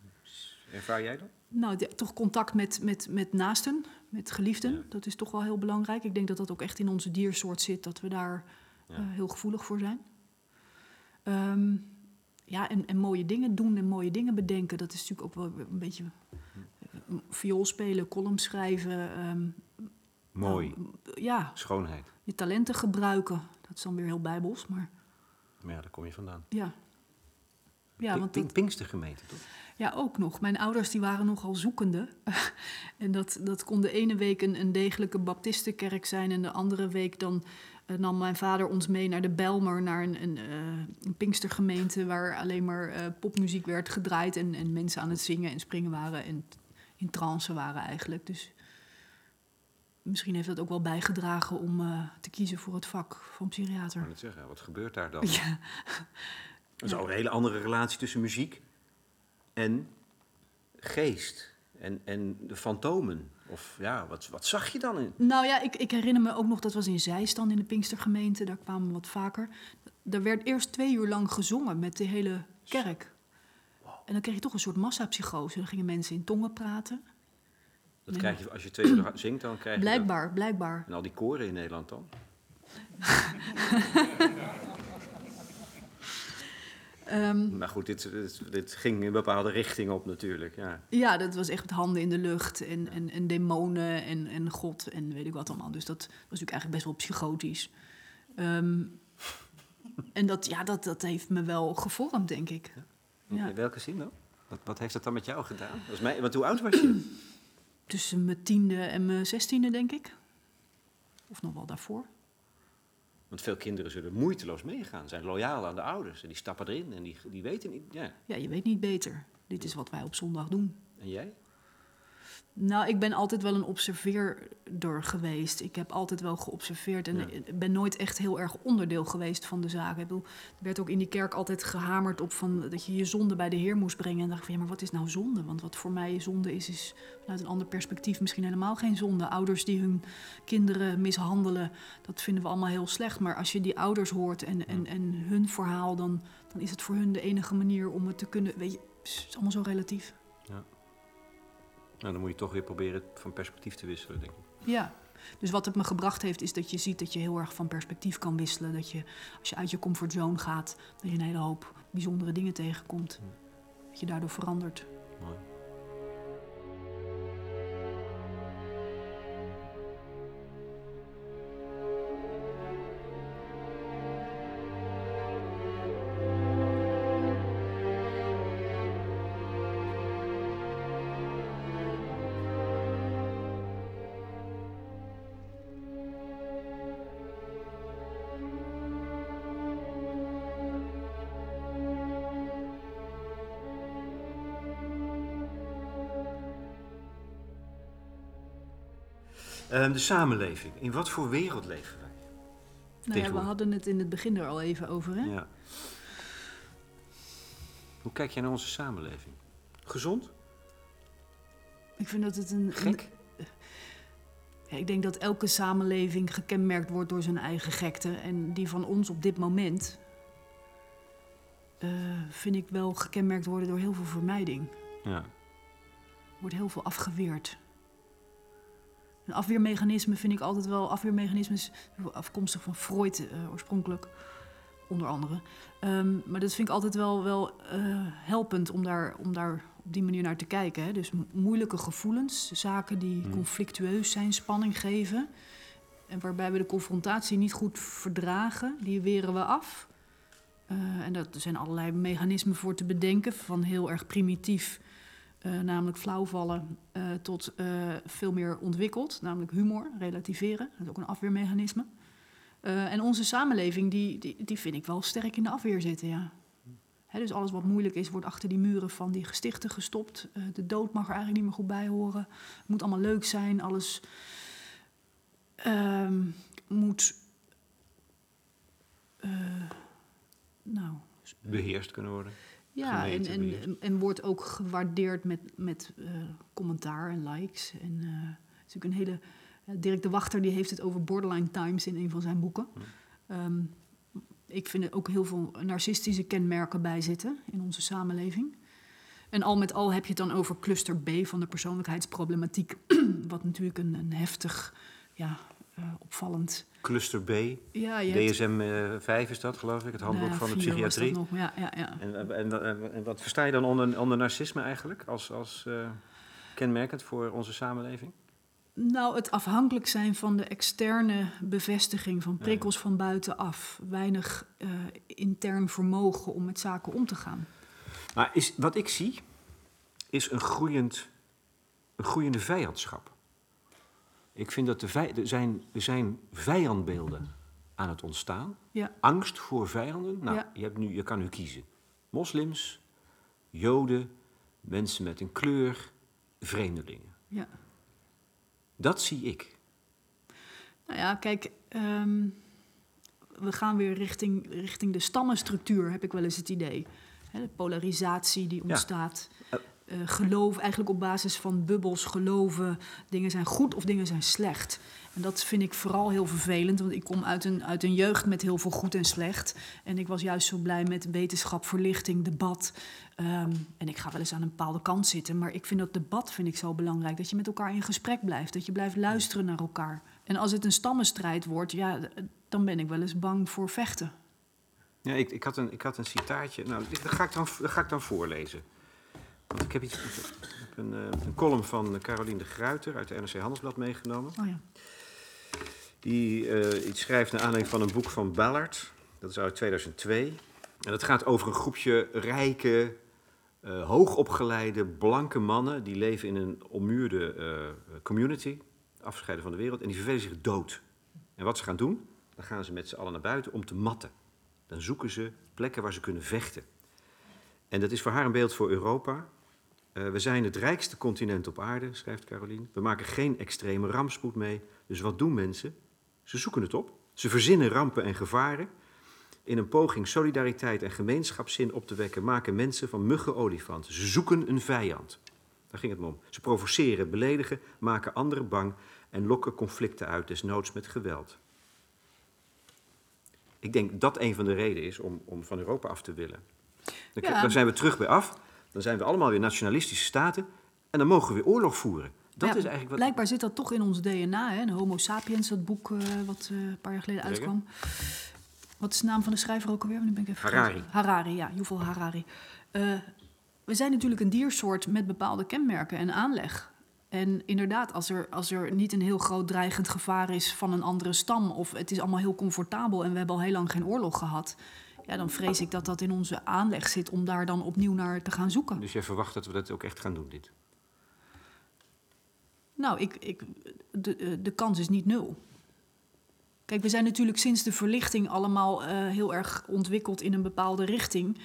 ervaar jij dan? Nou, de- toch contact met, met, met naasten, met geliefden. Ja. Dat is toch wel heel belangrijk. Ik denk dat dat ook echt in onze diersoort zit, dat we daar Ja. eh, heel gevoelig voor zijn. Ehm, ja, en, en mooie dingen doen en mooie dingen bedenken. Dat is natuurlijk ook wel een beetje eh, viool spelen, column schrijven. ehm, Mooi. nou, ja, Schoonheid. je talenten gebruiken. Dat is dan weer heel bijbels, maar Maar ja, daar kom je vandaan. ja. Ja, want dat, Pinkstergemeente, toch? Ja, ook nog. Mijn ouders die waren nogal zoekende. [LAUGHS] en dat, dat kon de ene week een, een degelijke baptistenkerk zijn... en de andere week dan eh, nam mijn vader ons mee naar de Bijlmer... naar een, een, eh, een pinkstergemeente waar alleen maar eh, popmuziek werd gedraaid... En, en mensen aan het zingen en springen waren en in trance waren eigenlijk. Dus misschien heeft dat ook wel bijgedragen om te kiezen voor het vak van Ik psychiater. wou net zeggen, wat gebeurt daar dan? [LAUGHS] [LAUGHS] Ja. Dat is al een hele andere relatie tussen muziek en geest. En, en de fantomen. Of ja, wat, wat zag je dan in? Nou ja, ik, ik herinner me ook nog, dat was in Zeist dan in de Pinkstergemeente, daar kwamen we wat vaker. Daar werd eerst twee uur lang gezongen met de hele kerk. En dan kreeg je toch een soort massapsychose. Dan gingen mensen in tongen praten. Dat krijg je, als je twee uur zingt, dan krijg je dat. Blijkbaar, blijkbaar. En al die koren in Nederland dan? [LAUGHS] Ehm, Maar goed, dit, dit, dit ging in een bepaalde richting op natuurlijk. Ja. ja, dat was echt met handen in de lucht en, en, en demonen en, en God en weet ik wat allemaal. Dus dat was natuurlijk eigenlijk best wel psychotisch. Ehm, [LAUGHS] en dat, ja, dat, dat heeft me wel gevormd, denk ik. Ja. In welke zin dan? Wat, wat heeft dat dan met jou gedaan? Dat is mij, want hoe oud was je? [CLEARS THROAT] Tussen mijn tiende en mijn zestiende, denk ik. Of nog wel daarvoor. Want veel kinderen zullen moeiteloos meegaan, zijn loyaal aan de ouders. En die stappen erin en die, die weten niet. Ja. Ja, je weet niet beter. Dit is wat wij op zondag doen. En jij? Nou, ik ben altijd wel een observeerder geweest. Ik heb altijd wel geobserveerd en Ja. ik ben nooit echt heel erg onderdeel geweest van de zaak. Ik bedoel, er werd ook in die kerk altijd gehamerd op van dat je je zonde bij de Heer moest brengen. En dan dacht ik van ja, maar wat is nou zonde? Want wat voor mij zonde is, is vanuit een ander perspectief misschien helemaal geen zonde. Ouders die hun kinderen mishandelen, dat vinden we allemaal heel slecht. Maar als je die ouders hoort en, en, en hun verhaal, dan, dan is het voor hun de enige manier om het te kunnen. Weet je, het is allemaal zo relatief. Nou, dan moet je toch weer proberen van perspectief te wisselen, denk ik. Ja, dus wat het me gebracht heeft, is dat je ziet dat je heel erg van perspectief kan wisselen. Dat je, als je uit je comfortzone gaat, dat je een hele hoop bijzondere dingen tegenkomt. Dat je daardoor verandert. Mooi. De samenleving. In wat voor wereld leven wij? Nou ja, we hadden het in het begin er al even over. Hè? Ja. Hoe kijk jij naar onze samenleving? Gezond? Ik vind dat het een. een- Gek? ja, ik denk dat elke samenleving gekenmerkt wordt door zijn eigen gekte. En die van ons op dit moment. eh, vind ik wel gekenmerkt worden door heel veel vermijding. Ja. Er wordt heel veel afgeweerd. Een afweermechanisme vind ik altijd wel... Afweermechanismes afkomstig van Freud eh, oorspronkelijk, onder andere. Ehm, maar dat vind ik altijd wel, wel eh, helpend om daar, om daar op die manier naar te kijken. Hè? Dus mo- moeilijke gevoelens, zaken die Hmm. conflictueus zijn, spanning geven... en waarbij we de confrontatie niet goed verdragen, die weren we af... Eh, en daar zijn allerlei mechanismen voor te bedenken, van heel erg primitief, eh, namelijk flauwvallen, eh, tot eh, veel meer ontwikkeld, namelijk humor, relativeren. Dat is ook een afweermechanisme. En onze samenleving, die, die, vind ik wel sterk in de afweer zitten, ja. Dus alles wat moeilijk is, wordt achter die muren van die gestichten gestopt. De dood mag er eigenlijk niet meer goed bij horen. Het moet allemaal leuk zijn, alles ehm, moet... nou, Beheerst kunnen worden. Ja, en, en, en wordt ook gewaardeerd met, met eh, commentaar en likes. En eh, is natuurlijk een hele. eh, Dirk de Wachter die heeft het over borderline times in een van zijn boeken. Ehm, ik vind er ook heel veel narcistische kenmerken bij zitten in onze samenleving. En al met al heb je het dan over cluster B van de persoonlijkheidsproblematiek. [CLEARS THROAT] Wat natuurlijk een, een heftig, ja, eh, opvallend. Cluster B, Ja, je hebt- DSM-5 is dat geloof ik, het handboek Nou van de psychiatrie. nog, Ja, ja, ja. En, en, en, en wat versta je dan onder, onder narcisme eigenlijk als, als eh, kenmerkend voor onze samenleving? Nou, het afhankelijk zijn van de externe bevestiging van prikkels van buitenaf. Weinig eh, intern vermogen om met zaken om te gaan. Maar is, wat ik zie, is een, groeiend, een groeiende vijandschap. Ik vind dat er, zijn, er zijn vijandbeelden aan het ontstaan. Ja, Angst voor vijanden. Nou, Ja. je, hebt nu, je kan nu kiezen. Moslims, joden, mensen met een kleur, vreemdelingen. ja. Dat zie ik. Nou ja, kijk, ehm, we gaan weer richting, richting de stammenstructuur, heb ik wel eens het idee. De polarisatie die ontstaat. Eh, geloof, eigenlijk op basis van bubbels geloven, dingen zijn goed of dingen zijn slecht. En dat vind ik vooral heel vervelend, want ik kom uit een, uit een jeugd met heel veel goed en slecht. En ik was juist zo blij met wetenschap, verlichting, debat. Ehm, en ik ga wel eens aan een bepaalde kant zitten, maar ik vind dat debat vind ik zo belangrijk. Dat je met elkaar in gesprek blijft, dat je blijft luisteren naar elkaar. En als het een stammenstrijd wordt, ja, dan ben ik wel eens bang voor vechten. Ja, ik, ik, had een, ik had een citaatje. Nou, dat ga ik dan, dat ga ik dan voorlezen. Ik heb, iets, ik heb een, eh, een column van Caroline de Gruiter uit de NRC Handelsblad meegenomen. Oh ja. Die eh, iets schrijft naar aanleiding van een boek van Ballard. Dat is uit 2002. En dat gaat over een groepje rijke, eh, hoogopgeleide, blanke mannen. Die leven in een ommuurde community, afgescheiden van de wereld. En die vervelen zich dood. En wat ze gaan doen, dan gaan ze met z'n allen naar buiten om te matten. Dan zoeken ze plekken waar ze kunnen vechten. En dat is voor haar een beeld voor Europa. Eh, we zijn het rijkste continent op aarde, schrijft Caroline. We maken geen extreme rampspoed mee. Dus wat doen mensen? Ze zoeken het op. Ze verzinnen rampen en gevaren. In een poging solidariteit en gemeenschapszin op te wekken, maken mensen van muggen olifanten. Ze zoeken een vijand. Daar ging het om. Ze provoceren, beledigen, maken anderen bang en lokken conflicten uit, desnoods met geweld. Ik denk dat een van de redenen is om, om van Europa af te willen. Dan, Ja. dan zijn we terug bij af. Dan zijn we allemaal weer nationalistische staten. En dan mogen we weer oorlog voeren. Dat Ja, is eigenlijk wat. Blijkbaar zit dat toch in ons DNA, hè? Homo sapiens, dat boek eh, wat eh, een paar jaar geleden Zeker. uitkwam. Wat is de naam van de schrijver ook alweer? Nu ben ik even vergeten. Harari. Harari, ja, Yuval Harari. Eh, we zijn natuurlijk een diersoort met bepaalde kenmerken en aanleg. En inderdaad, als er, als er niet een heel groot dreigend gevaar is van een andere stam... of het is allemaal heel comfortabel en we hebben al heel lang geen oorlog gehad... Ja, dan vrees ik dat dat in onze aanleg zit om daar dan opnieuw naar te gaan zoeken. Dus jij verwacht dat we dat ook echt gaan doen, dit? Nou, ik, ik, de, eh, de kans is niet nul. Kijk, we zijn natuurlijk sinds de verlichting allemaal eh, heel erg ontwikkeld in een bepaalde richting.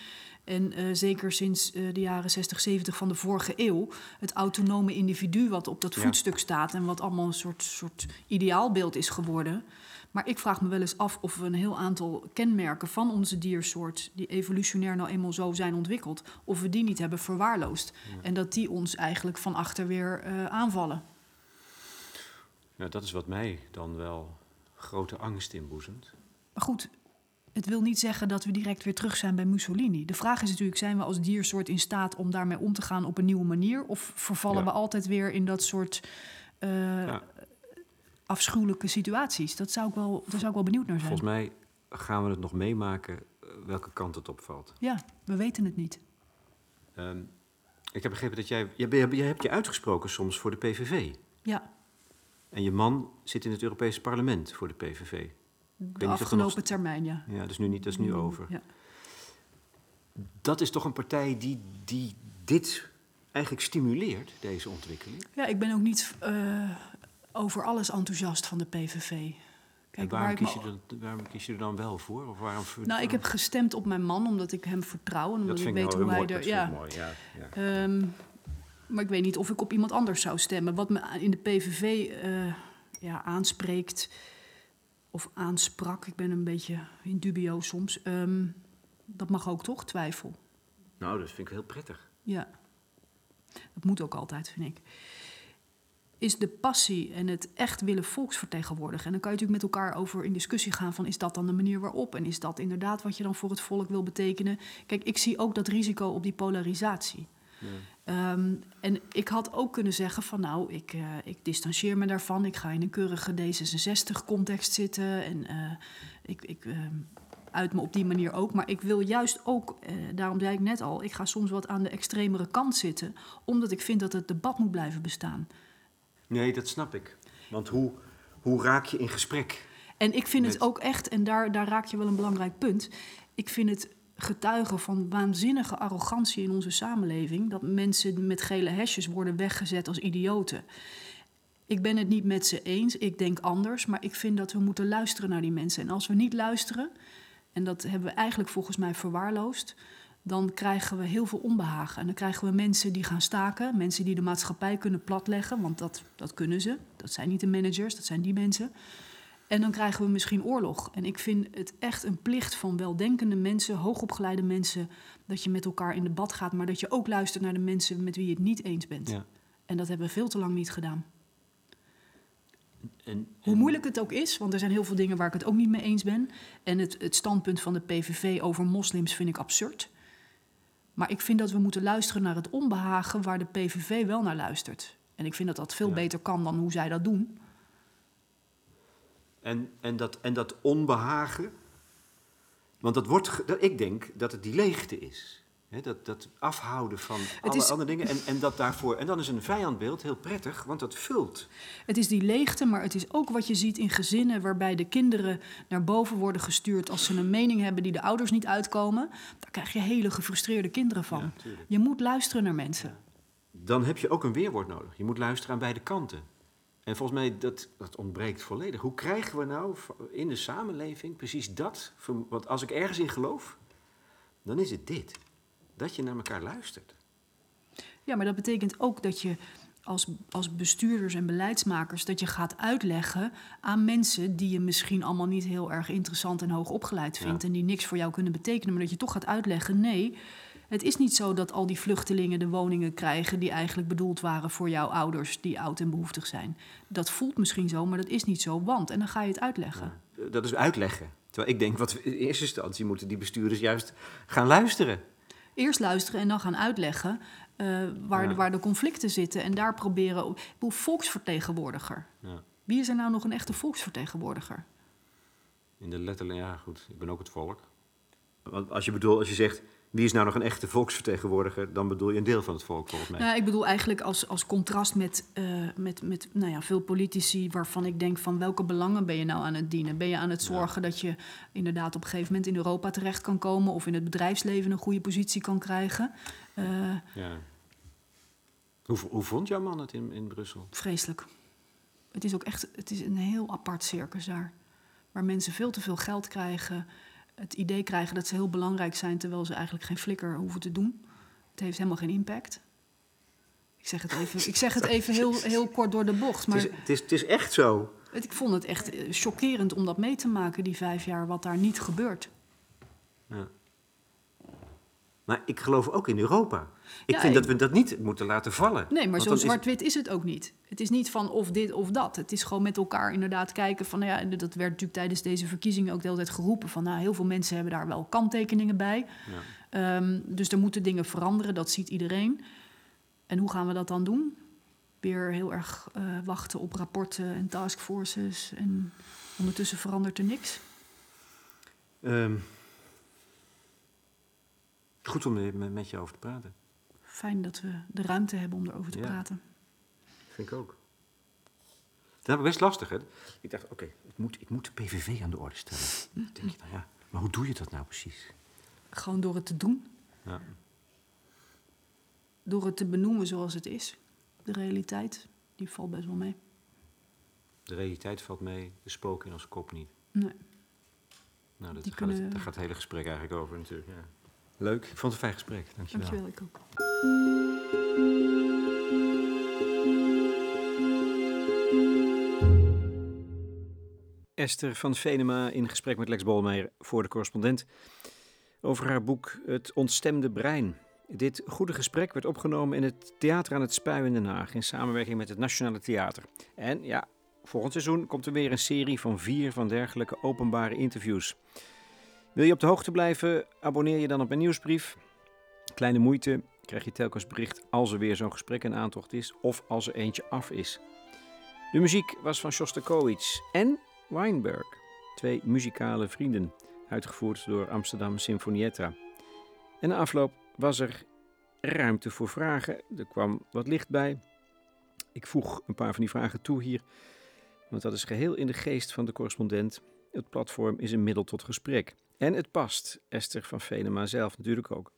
En eh, zeker sinds de jaren 60, 70 van de vorige eeuw. Het autonome individu wat op dat Ja. voetstuk staat en wat allemaal een soort, soort ideaalbeeld is geworden. Maar ik vraag me wel eens af of we een heel aantal kenmerken van onze diersoort, die evolutionair nou eenmaal zo zijn ontwikkeld, of we die niet hebben verwaarloosd. En dat die ons eigenlijk van achter weer eh, aanvallen. Nou, dat is wat mij dan wel grote angst inboezemt. Maar goed, het wil niet zeggen dat we direct weer terug zijn bij Mussolini. De vraag is natuurlijk, zijn we als diersoort in staat om daarmee om te gaan op een nieuwe manier? Of vervallen Ja. we altijd weer in dat soort eh, Ja. Afschuwelijke situaties? Dat zou ik wel, daar zou ik wel benieuwd naar zijn. Volgens mij gaan we het nog meemaken eh, welke kant het opvalt. Ja, we weten het niet. Ehm, ik heb begrepen dat jij, jij, jij hebt je uitgesproken soms voor de PVV. Ja, En je man zit in het Europese parlement voor de PVV. de weet niet of er afgelopen nog- termijn, ja. Ja, dat is nu, niet, dat is nu over. Ja. Dat is toch een partij die, die dit eigenlijk stimuleert, deze ontwikkeling? ja, ik ben ook niet eh, over alles enthousiast van de PVV. en Kijk, waarom, waar kies me- je er, waarom kies je er dan wel voor? Of waarom, Nou, ik heb gestemd op mijn man omdat ik hem vertrouw en omdat dat ik weet hoe hij er. mooi, ja. Ehm, maar ik weet niet of ik op iemand anders zou stemmen. Wat me in de PVV eh, ja, aanspreekt of aansprak, ik ben een beetje in dubio soms, ehm, Dat mag ook toch, twijfel. Nou, dat vind ik heel prettig. Ja. Dat moet ook altijd, vind ik. Is de passie en het echt willen volksvertegenwoordigen. En dan kan je natuurlijk met elkaar over in discussie gaan van is dat dan de manier waarop? En is dat inderdaad wat je dan voor het volk wil betekenen? Kijk, ik zie ook dat risico op die polarisatie. Ja. Ehm, en ik had ook kunnen zeggen van nou, ik, uh, ik distancieer me daarvan. Ik ga in een keurige D66-context zitten en uh, ik, ik uh, uit me op die manier ook. Maar ik wil juist ook, eh, daarom zei ik net al, ik ga soms wat aan de extremere kant zitten, omdat ik vind dat het debat moet blijven bestaan. Nee, dat snap ik. Want hoe, hoe raak je in gesprek? En ik vind het ook echt, en daar, daar raak je wel een belangrijk punt. Ik vind het getuigen van waanzinnige arrogantie in onze samenleving. Dat mensen met gele hesjes worden weggezet als idioten. Ik ben het niet met ze eens, ik denk anders, maar ik vind dat we moeten luisteren naar die mensen. En als we niet luisteren, en dat hebben we eigenlijk volgens mij verwaarloosd, dan krijgen we heel veel onbehagen. En dan krijgen we mensen die gaan staken, mensen die de maatschappij kunnen platleggen, want dat, dat kunnen ze. Dat zijn niet de managers, dat zijn die mensen. En dan krijgen we misschien oorlog. En ik vind het echt een plicht van weldenkende mensen, hoogopgeleide mensen, dat je met elkaar in debat gaat, maar dat je ook luistert naar de mensen met wie je het niet eens bent. Ja. En dat hebben we veel te lang niet gedaan. En, en... Hoe moeilijk het ook is, want er zijn heel veel dingen waar ik het ook niet mee eens ben. En het, het standpunt van de PVV over moslims vind ik absurd. Maar ik vind dat we moeten luisteren naar het onbehagen waar de PVV wel naar luistert. En ik vind dat dat veel beter kan dan hoe zij dat doen. En, en, dat, en dat onbehagen, want dat wordt, ik denk dat het die leegte is. Dat, dat afhouden van alle is, andere dingen. En, en, dat daarvoor, en dan is een vijandbeeld heel prettig, want dat vult. Het is die leegte, maar het is ook wat je ziet in gezinnen waarbij de kinderen naar boven worden gestuurd als ze een mening hebben die de ouders niet uitkomen. Daar krijg je hele gefrustreerde kinderen van. je moet luisteren naar mensen. Dan heb je ook een weerwoord nodig. Je moet luisteren aan beide kanten. En volgens mij, dat, dat ontbreekt volledig. Hoe krijgen we nou in de samenleving precies dat? Want als ik ergens in geloof, dan is het dit. Dat je naar elkaar luistert. Ja, maar dat betekent ook dat je als, als bestuurders en beleidsmakers... dat je gaat uitleggen aan mensen die je misschien allemaal niet heel erg interessant en hoog opgeleid vindt... en die niks voor jou kunnen betekenen, maar dat je toch gaat uitleggen... nee, het is niet zo dat al die vluchtelingen de woningen krijgen die eigenlijk bedoeld waren voor jouw ouders die oud en behoeftig zijn. Dat voelt misschien zo, maar dat is niet zo, want. En dan ga je het uitleggen. dat is uitleggen. Terwijl ik denk, wat in eerste instantie moeten die bestuurders juist gaan luisteren. Eerst luisteren en dan gaan uitleggen uh, waar, de, waar de conflicten zitten. En daar proberen. Hoe volksvertegenwoordiger. Ja. Wie is er nou nog een echte volksvertegenwoordiger? In de letterlijke, ja goed, ik ben ook het volk. Want als je bedoelt, als je zegt wie is nou nog een echte volksvertegenwoordiger? Dan bedoel je een deel van het volk, volgens mij. Nou, ik bedoel eigenlijk als, als contrast met, uh, met, met nou ja, veel politici... waarvan ik denk van welke belangen ben je nou aan het dienen? Ben je aan het zorgen dat je inderdaad op een gegeven moment in Europa terecht kan komen... of in het bedrijfsleven een goede positie kan krijgen? Uh, ja. Hoe, hoe vond jouw man het in, in Brussel? Vreselijk. Het is ook echt het is een heel apart circus daar. Waar mensen veel te veel geld krijgen het idee krijgen dat ze heel belangrijk zijn, terwijl ze eigenlijk geen flikker hoeven te doen. Het heeft helemaal geen impact. Ik zeg het even, ik zeg het even heel, heel kort door de bocht. Maar het, is, het, is, het is echt zo. Ik vond het echt eh, chockerend om dat mee te maken, die vijf jaar, wat daar niet gebeurt. Ja. Maar ik geloof ook in Europa. Ik vind dat we dat niet moeten laten vallen. Nee, maar zo zwart-wit is... het ook niet. Het is niet van of dit of dat. Het is gewoon met elkaar inderdaad kijken van... Nou ja, dat werd natuurlijk tijdens deze verkiezingen ook de hele tijd geroepen... van nou, heel veel mensen hebben daar wel kanttekeningen bij. Ja. Um, dus er moeten dingen veranderen, dat ziet iedereen. En hoe gaan we dat dan doen? Weer heel erg uh, wachten op rapporten en taskforces... en ondertussen verandert er niks? Um. Goed om er met je over te praten. Fijn dat we de ruimte hebben om erover te ja. praten. Vind ik ook. Dat heb ik best lastig, hè? Ik dacht, oké, ik, moet, ik moet de PVV aan de orde stellen. Dan denk je, nou ja, maar hoe doe je dat nou precies? Gewoon door het te doen. Ja. Door het te benoemen zoals het is. De realiteit, die valt best wel mee. De realiteit valt mee, de spook in ons kop niet. Nee. Nou, dat gaat het, daar gaat het hele gesprek eigenlijk over natuurlijk, ja. Leuk. Ik vond het een fijn gesprek. Dankjewel. Dankjewel, ik ook. Esther van Venema in gesprek met Lex Bolmeijer voor de correspondent. over haar boek Het Ontstemde Brein. Dit goede gesprek werd opgenomen in het Theater aan het Spui in Den Haag in samenwerking met het Nationale Theater. En ja, volgend seizoen komt er weer een serie van vier van dergelijke openbare interviews. Wil je op de hoogte blijven? Abonneer je dan op mijn nieuwsbrief. Kleine moeite, krijg je telkens bericht als er weer zo'n gesprek in aantocht is of als er eentje af is. De muziek was van Shostakovich en Weinberg, twee muzikale vrienden, uitgevoerd door Amsterdam Sinfonietta. En na afloop was er ruimte voor vragen. Er kwam wat licht bij. Ik voeg een paar van die vragen toe hier, want dat is geheel in de geest van de correspondent. Het platform is een middel tot gesprek. En het past Esther van Venema zelf natuurlijk ook.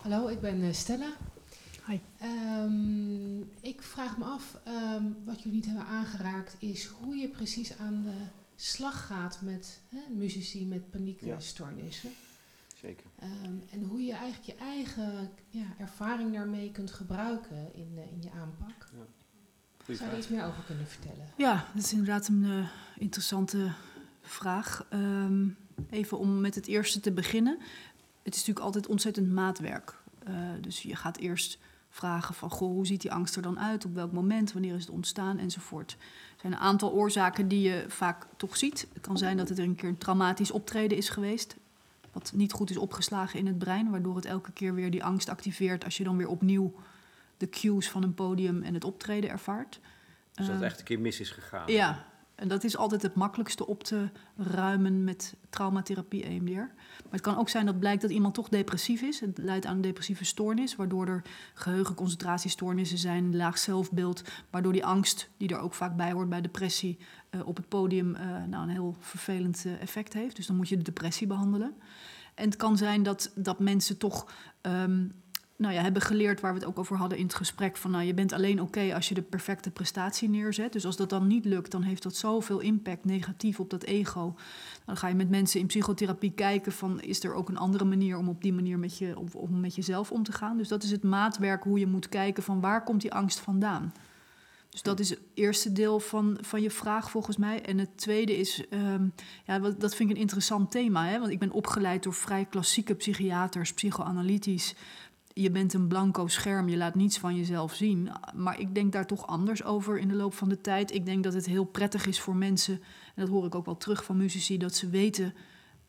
Hallo, ik ben eh, Stella. Hi. Um, ik vraag me af, um, wat jullie niet hebben aangeraakt, is hoe je precies aan de slag gaat met hè, muzici met paniekstoornissen. Ja. Zeker. Um, en hoe je eigenlijk je eigen ja, ervaring daarmee kunt gebruiken in, uh, in je aanpak. Ja. Zou je er iets meer over kunnen vertellen? Ja, dat is inderdaad een uh, interessante vraag. Even om met het eerste te beginnen. Het is natuurlijk altijd ontzettend maatwerk. Uh, dus je gaat eerst vragen van, goh, hoe ziet die angst er dan uit? Op welk moment? Wanneer is het ontstaan? Enzovoort. Er zijn een aantal oorzaken die je vaak toch ziet. Het kan zijn dat het er een keer een traumatisch optreden is geweest. Wat niet goed is opgeslagen in het brein, waardoor het elke keer weer die angst activeert als je dan weer opnieuw de cues van een podium en het optreden ervaart. Dus dat het echt een keer mis is gegaan. Ja, en dat is altijd het makkelijkste op te ruimen met traumatherapie EMDR. Maar het kan ook zijn dat blijkt dat iemand toch depressief is. Het leidt aan een depressieve stoornis, waardoor er geheugenconcentratiestoornissen zijn, laag zelfbeeld, waardoor die angst, die er ook vaak bij hoort bij depressie, uh, op het podium uh, nou, een heel vervelend uh, effect heeft. Dus dan moet je de depressie behandelen. En het kan zijn dat, dat mensen toch um, nou ja, hebben geleerd waar we het ook over hadden in het gesprek. Van nou, je bent alleen oké als je de perfecte prestatie neerzet. Dus als dat dan niet lukt, dan heeft dat zoveel impact negatief op dat ego. Dan ga je met mensen in psychotherapie kijken van is er ook een andere manier om op die manier met, je, om met jezelf om te gaan. Dus dat is het maatwerk hoe je moet kijken van waar komt die angst vandaan. Dus dat is het eerste deel van, van je vraag volgens mij. En het tweede is, um, ja, dat vind ik een interessant thema. Hè? Want ik ben opgeleid door vrij klassieke psychiaters, psychoanalytisch je bent een blanco scherm, je laat niets van jezelf zien. Maar ik denk daar toch anders over in de loop van de tijd. Ik denk dat het heel prettig is voor mensen, en dat hoor ik ook wel terug van muzici, dat ze weten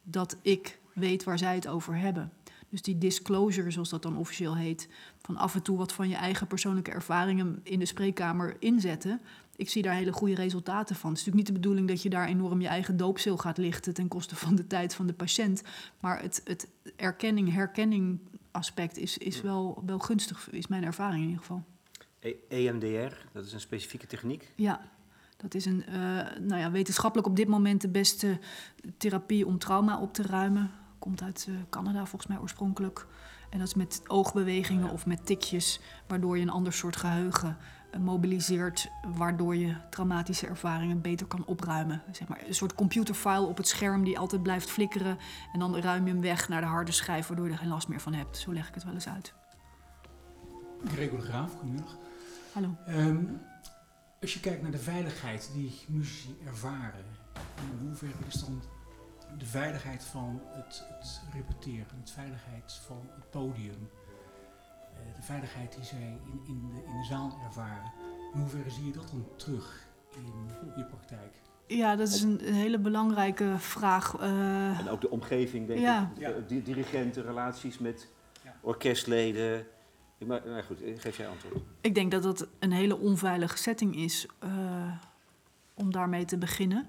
dat ik weet waar zij het over hebben. Dus die disclosure, zoals dat dan officieel heet, van af en toe wat van je eigen persoonlijke ervaringen in de spreekkamer inzetten. Ik zie daar hele goede resultaten van. Het is natuurlijk niet de bedoeling dat je daar enorm je eigen doopzeel gaat lichten ten koste van de tijd van de patiënt. Maar het, het erkenning, herkenning aspect is, is wel, wel gunstig, is mijn ervaring in ieder geval. E EMDR, dat is een specifieke techniek? Ja, dat is een, uh, nou ja, wetenschappelijk op dit moment de beste therapie om trauma op te ruimen. Komt uit uh, Canada volgens mij oorspronkelijk. En dat is met oogbewegingen ja. of met tikjes, waardoor je een ander soort geheugen mobiliseert, waardoor je traumatische ervaringen beter kan opruimen. Zeg maar, een soort computerfile op het scherm die altijd blijft flikkeren. En dan ruim je hem weg naar de harde schijf, waardoor je er geen last meer van hebt. Zo leg ik het wel eens uit. Gregor de Graaf, goedemiddag. Hallo. Um, als je kijkt naar de veiligheid die muzici ervaren, in hoeverre is dan de veiligheid van het, het repeteren, de veiligheid van het podium, de veiligheid die zij in, in, de, in de zaal ervaren. In hoeverre zie je dat dan terug in je praktijk? Ja, dat is een, een hele belangrijke vraag. Uh, en ook de omgeving, denk ja. ik. Ja. dirigenten, relaties met ja. orkestleden. Maar nou goed, geef jij antwoord. Ik denk dat dat een hele onveilige setting is uh, om daarmee te beginnen.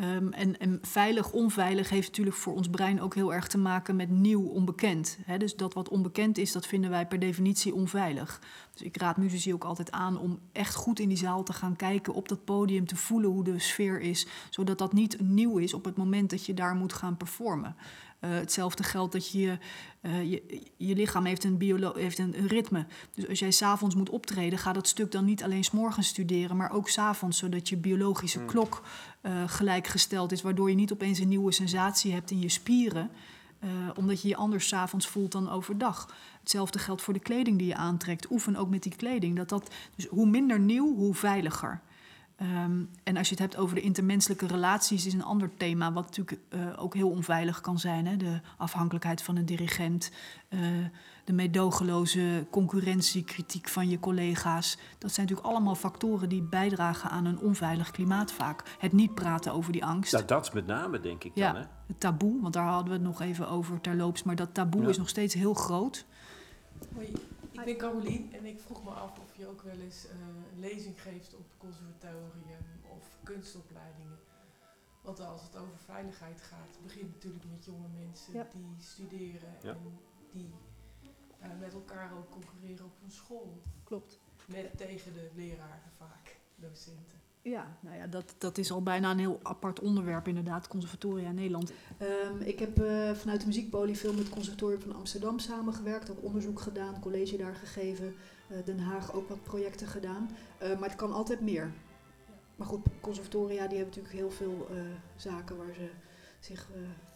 Um, en, en, veilig, onveilig heeft natuurlijk voor ons brein ook heel erg te maken met nieuw, onbekend. He, dus dat wat onbekend is, dat vinden wij per definitie onveilig. Dus ik raad muzici ook altijd aan om echt goed in die zaal te gaan kijken, op dat podium te voelen hoe de sfeer is, zodat dat niet nieuw is op het moment dat je daar moet gaan performen. Uh, hetzelfde geldt dat je, uh, je, je lichaam heeft een, biolo heeft een, een ritme. Dus als jij s'avonds moet optreden, ga dat stuk dan niet alleen s'morgens studeren, maar ook s'avonds, zodat je biologische mm. klok gelijkgesteld is, waardoor je niet opeens een nieuwe sensatie hebt in je spieren, omdat je je anders s'avonds voelt dan overdag. Hetzelfde geldt voor de kleding die je aantrekt. Oefen ook met die kleding. Dat dat, dus hoe minder nieuw, hoe veiliger. Ehm, en als je het hebt over de intermenselijke relaties, is een ander thema wat natuurlijk eh, ook heel onveilig kan zijn. Hè? De afhankelijkheid van een dirigent, uh, de meedogenloze concurrentiekritiek van je collega's. Dat zijn natuurlijk allemaal factoren die bijdragen aan een onveilig klimaat vaak. Het niet praten over die angst. Nou, dat met name, denk ik ja, dan. Hè? Het taboe, want daar hadden we het nog even over terloops. Maar dat taboe ja. is nog steeds heel groot. Hoi, ik ben Carolien en ik vroeg me af of je ook wel eens uh, een lezing geeft op conservatorium of kunstopleidingen. Want als het over veiligheid gaat, begint natuurlijk met jonge mensen ja. die studeren ja. en die uh, met elkaar ook concurreren op een school. Klopt. Met tegen de leraren vaak, docenten. Ja, nou ja, dat, dat is al bijna een heel apart onderwerp inderdaad, conservatoria in Nederland. Um, ik heb uh, vanuit de muziekpolie veel met het conservatorium van Amsterdam samengewerkt, ook onderzoek gedaan, college daar gegeven, uh, Den Haag ook wat projecten gedaan. Uh, maar het kan altijd meer. Ja. Maar goed, conservatoria die hebben natuurlijk heel veel zaken waar ze zich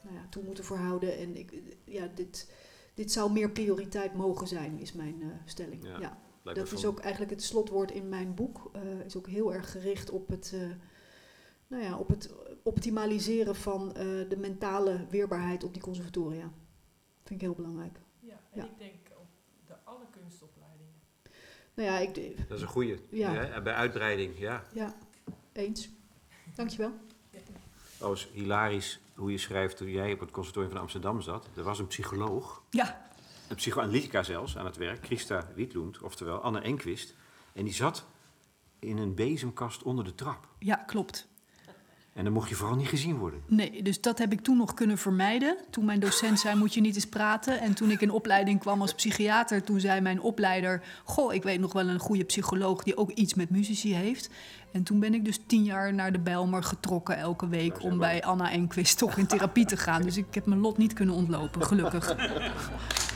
nou ja, toe moeten verhouden. En ik, ja, dit, dit zou meer prioriteit mogen zijn, is mijn stelling. Ja. ja. Dat is ook eigenlijk het slotwoord in mijn boek. Uh, is ook heel erg gericht op het, uh, nou ja, op het optimaliseren van uh, de mentale weerbaarheid op die conservatoria. Vind ik heel belangrijk. Ja, en ja. ik denk op de alle kunstopleidingen. Nou ja, ik... Dat is een goede. Ja. ja. bij uitbreiding, ja. Ja, eens. Dankjewel. Oh, is hilarisch hoe je schrijft toen jij op het conservatorium van Amsterdam zat. Er was een psycholoog. Ja een psychoanalytica zelfs aan het werk, Christa Wietlund, oftewel Anne Enquist. En die zat in een bezemkast onder de trap. Ja, klopt. En dan mocht je vooral niet gezien worden. Nee, dus dat heb ik toen nog kunnen vermijden. Toen mijn docent zei, moet je niet eens praten. En toen ik in opleiding kwam als psychiater, toen zei mijn opleider... Goh, ik weet nog wel een goede psycholoog die ook iets met muzici heeft. En toen ben ik dus tien jaar naar de Bijlmer getrokken elke week... om bij Anna Enquist toch in therapie te gaan. Dus ik heb mijn lot niet kunnen ontlopen, gelukkig. [LAUGHS]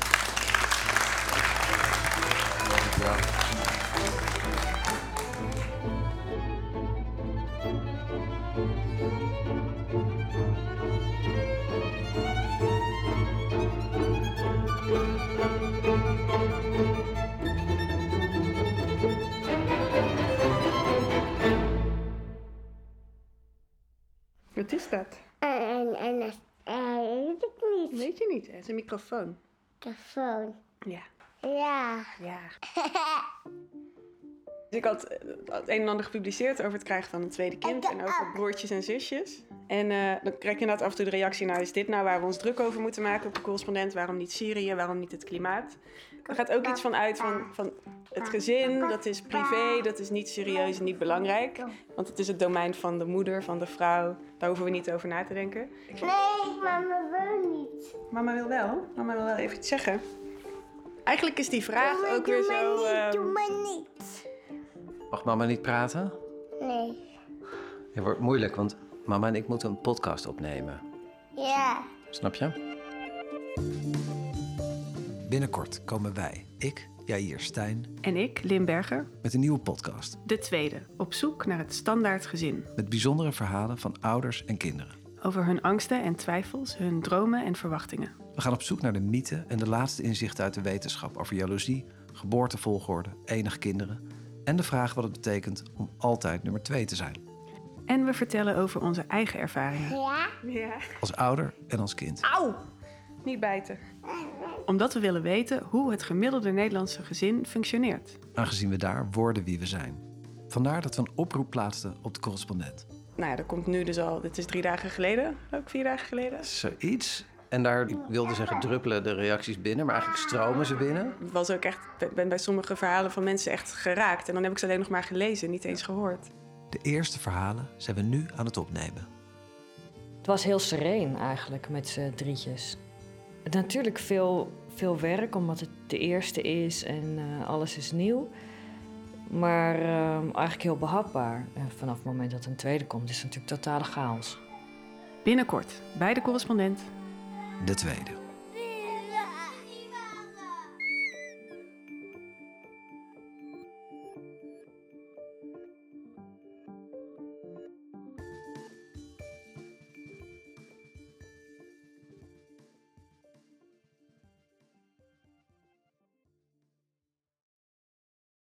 microfoon. Microfoon. Ja. Ja. Ja. dus ik had het een en ander gepubliceerd over het krijgen van een tweede kind en over broertjes en zusjes. En uh, dan krijg je inderdaad af en toe de reactie, nou is dit nou waar we ons druk over moeten maken op de correspondent? Waarom niet Syrië? Waarom niet het klimaat? Er gaat ook iets van uit van, van het gezin, dat is privé, dat is niet serieus en niet belangrijk. Want het is het domein van de moeder, van de vrouw. Daar hoeven we niet over na te denken. Nee, mama wil niet. Mama wil wel. Mama wil wel even iets zeggen. Eigenlijk is die vraag doe ook weer doe zo... Niet, uh, doe maar niet. Mag mama niet praten? Nee. Het wordt moeilijk, want mama en ik moeten een podcast opnemen. Ja. Snap je? Binnenkort komen wij, ik, Jair Stijn... En ik, Limberger. Met een nieuwe podcast. De tweede, op zoek naar het standaard gezin. Met bijzondere verhalen van ouders en kinderen. Over hun angsten en twijfels, hun dromen en verwachtingen. We gaan op zoek naar de mythe en de laatste inzichten uit de wetenschap over jaloezie, geboortevolgorde, enig kinderen en de vraag wat het betekent om altijd nummer twee te zijn. En we vertellen over onze eigen ervaringen. Ja? Ja. Als ouder en als kind. Auw! Niet bijten. Omdat we willen weten hoe het gemiddelde Nederlandse gezin functioneert. Aangezien we daar worden wie we zijn. Vandaar dat we een oproep plaatsten op de correspondent. Nou ja, dat komt nu dus al, dit is drie dagen geleden, ook vier dagen geleden. Zoiets. En daar, ik wilde zeggen, druppelen de reacties binnen, maar eigenlijk stromen ze binnen. Ik was ook echt, ben bij sommige verhalen van mensen echt geraakt. En dan heb ik ze alleen nog maar gelezen, niet eens gehoord. De eerste verhalen zijn we nu aan het opnemen. Het was heel sereen eigenlijk met z'n drietjes. Natuurlijk veel, veel werk, omdat het de eerste is en uh, alles is nieuw. Maar uh, eigenlijk heel behapbaar. En vanaf het moment dat een tweede komt, is het natuurlijk totale chaos. Binnenkort bij de correspondent. De tweede.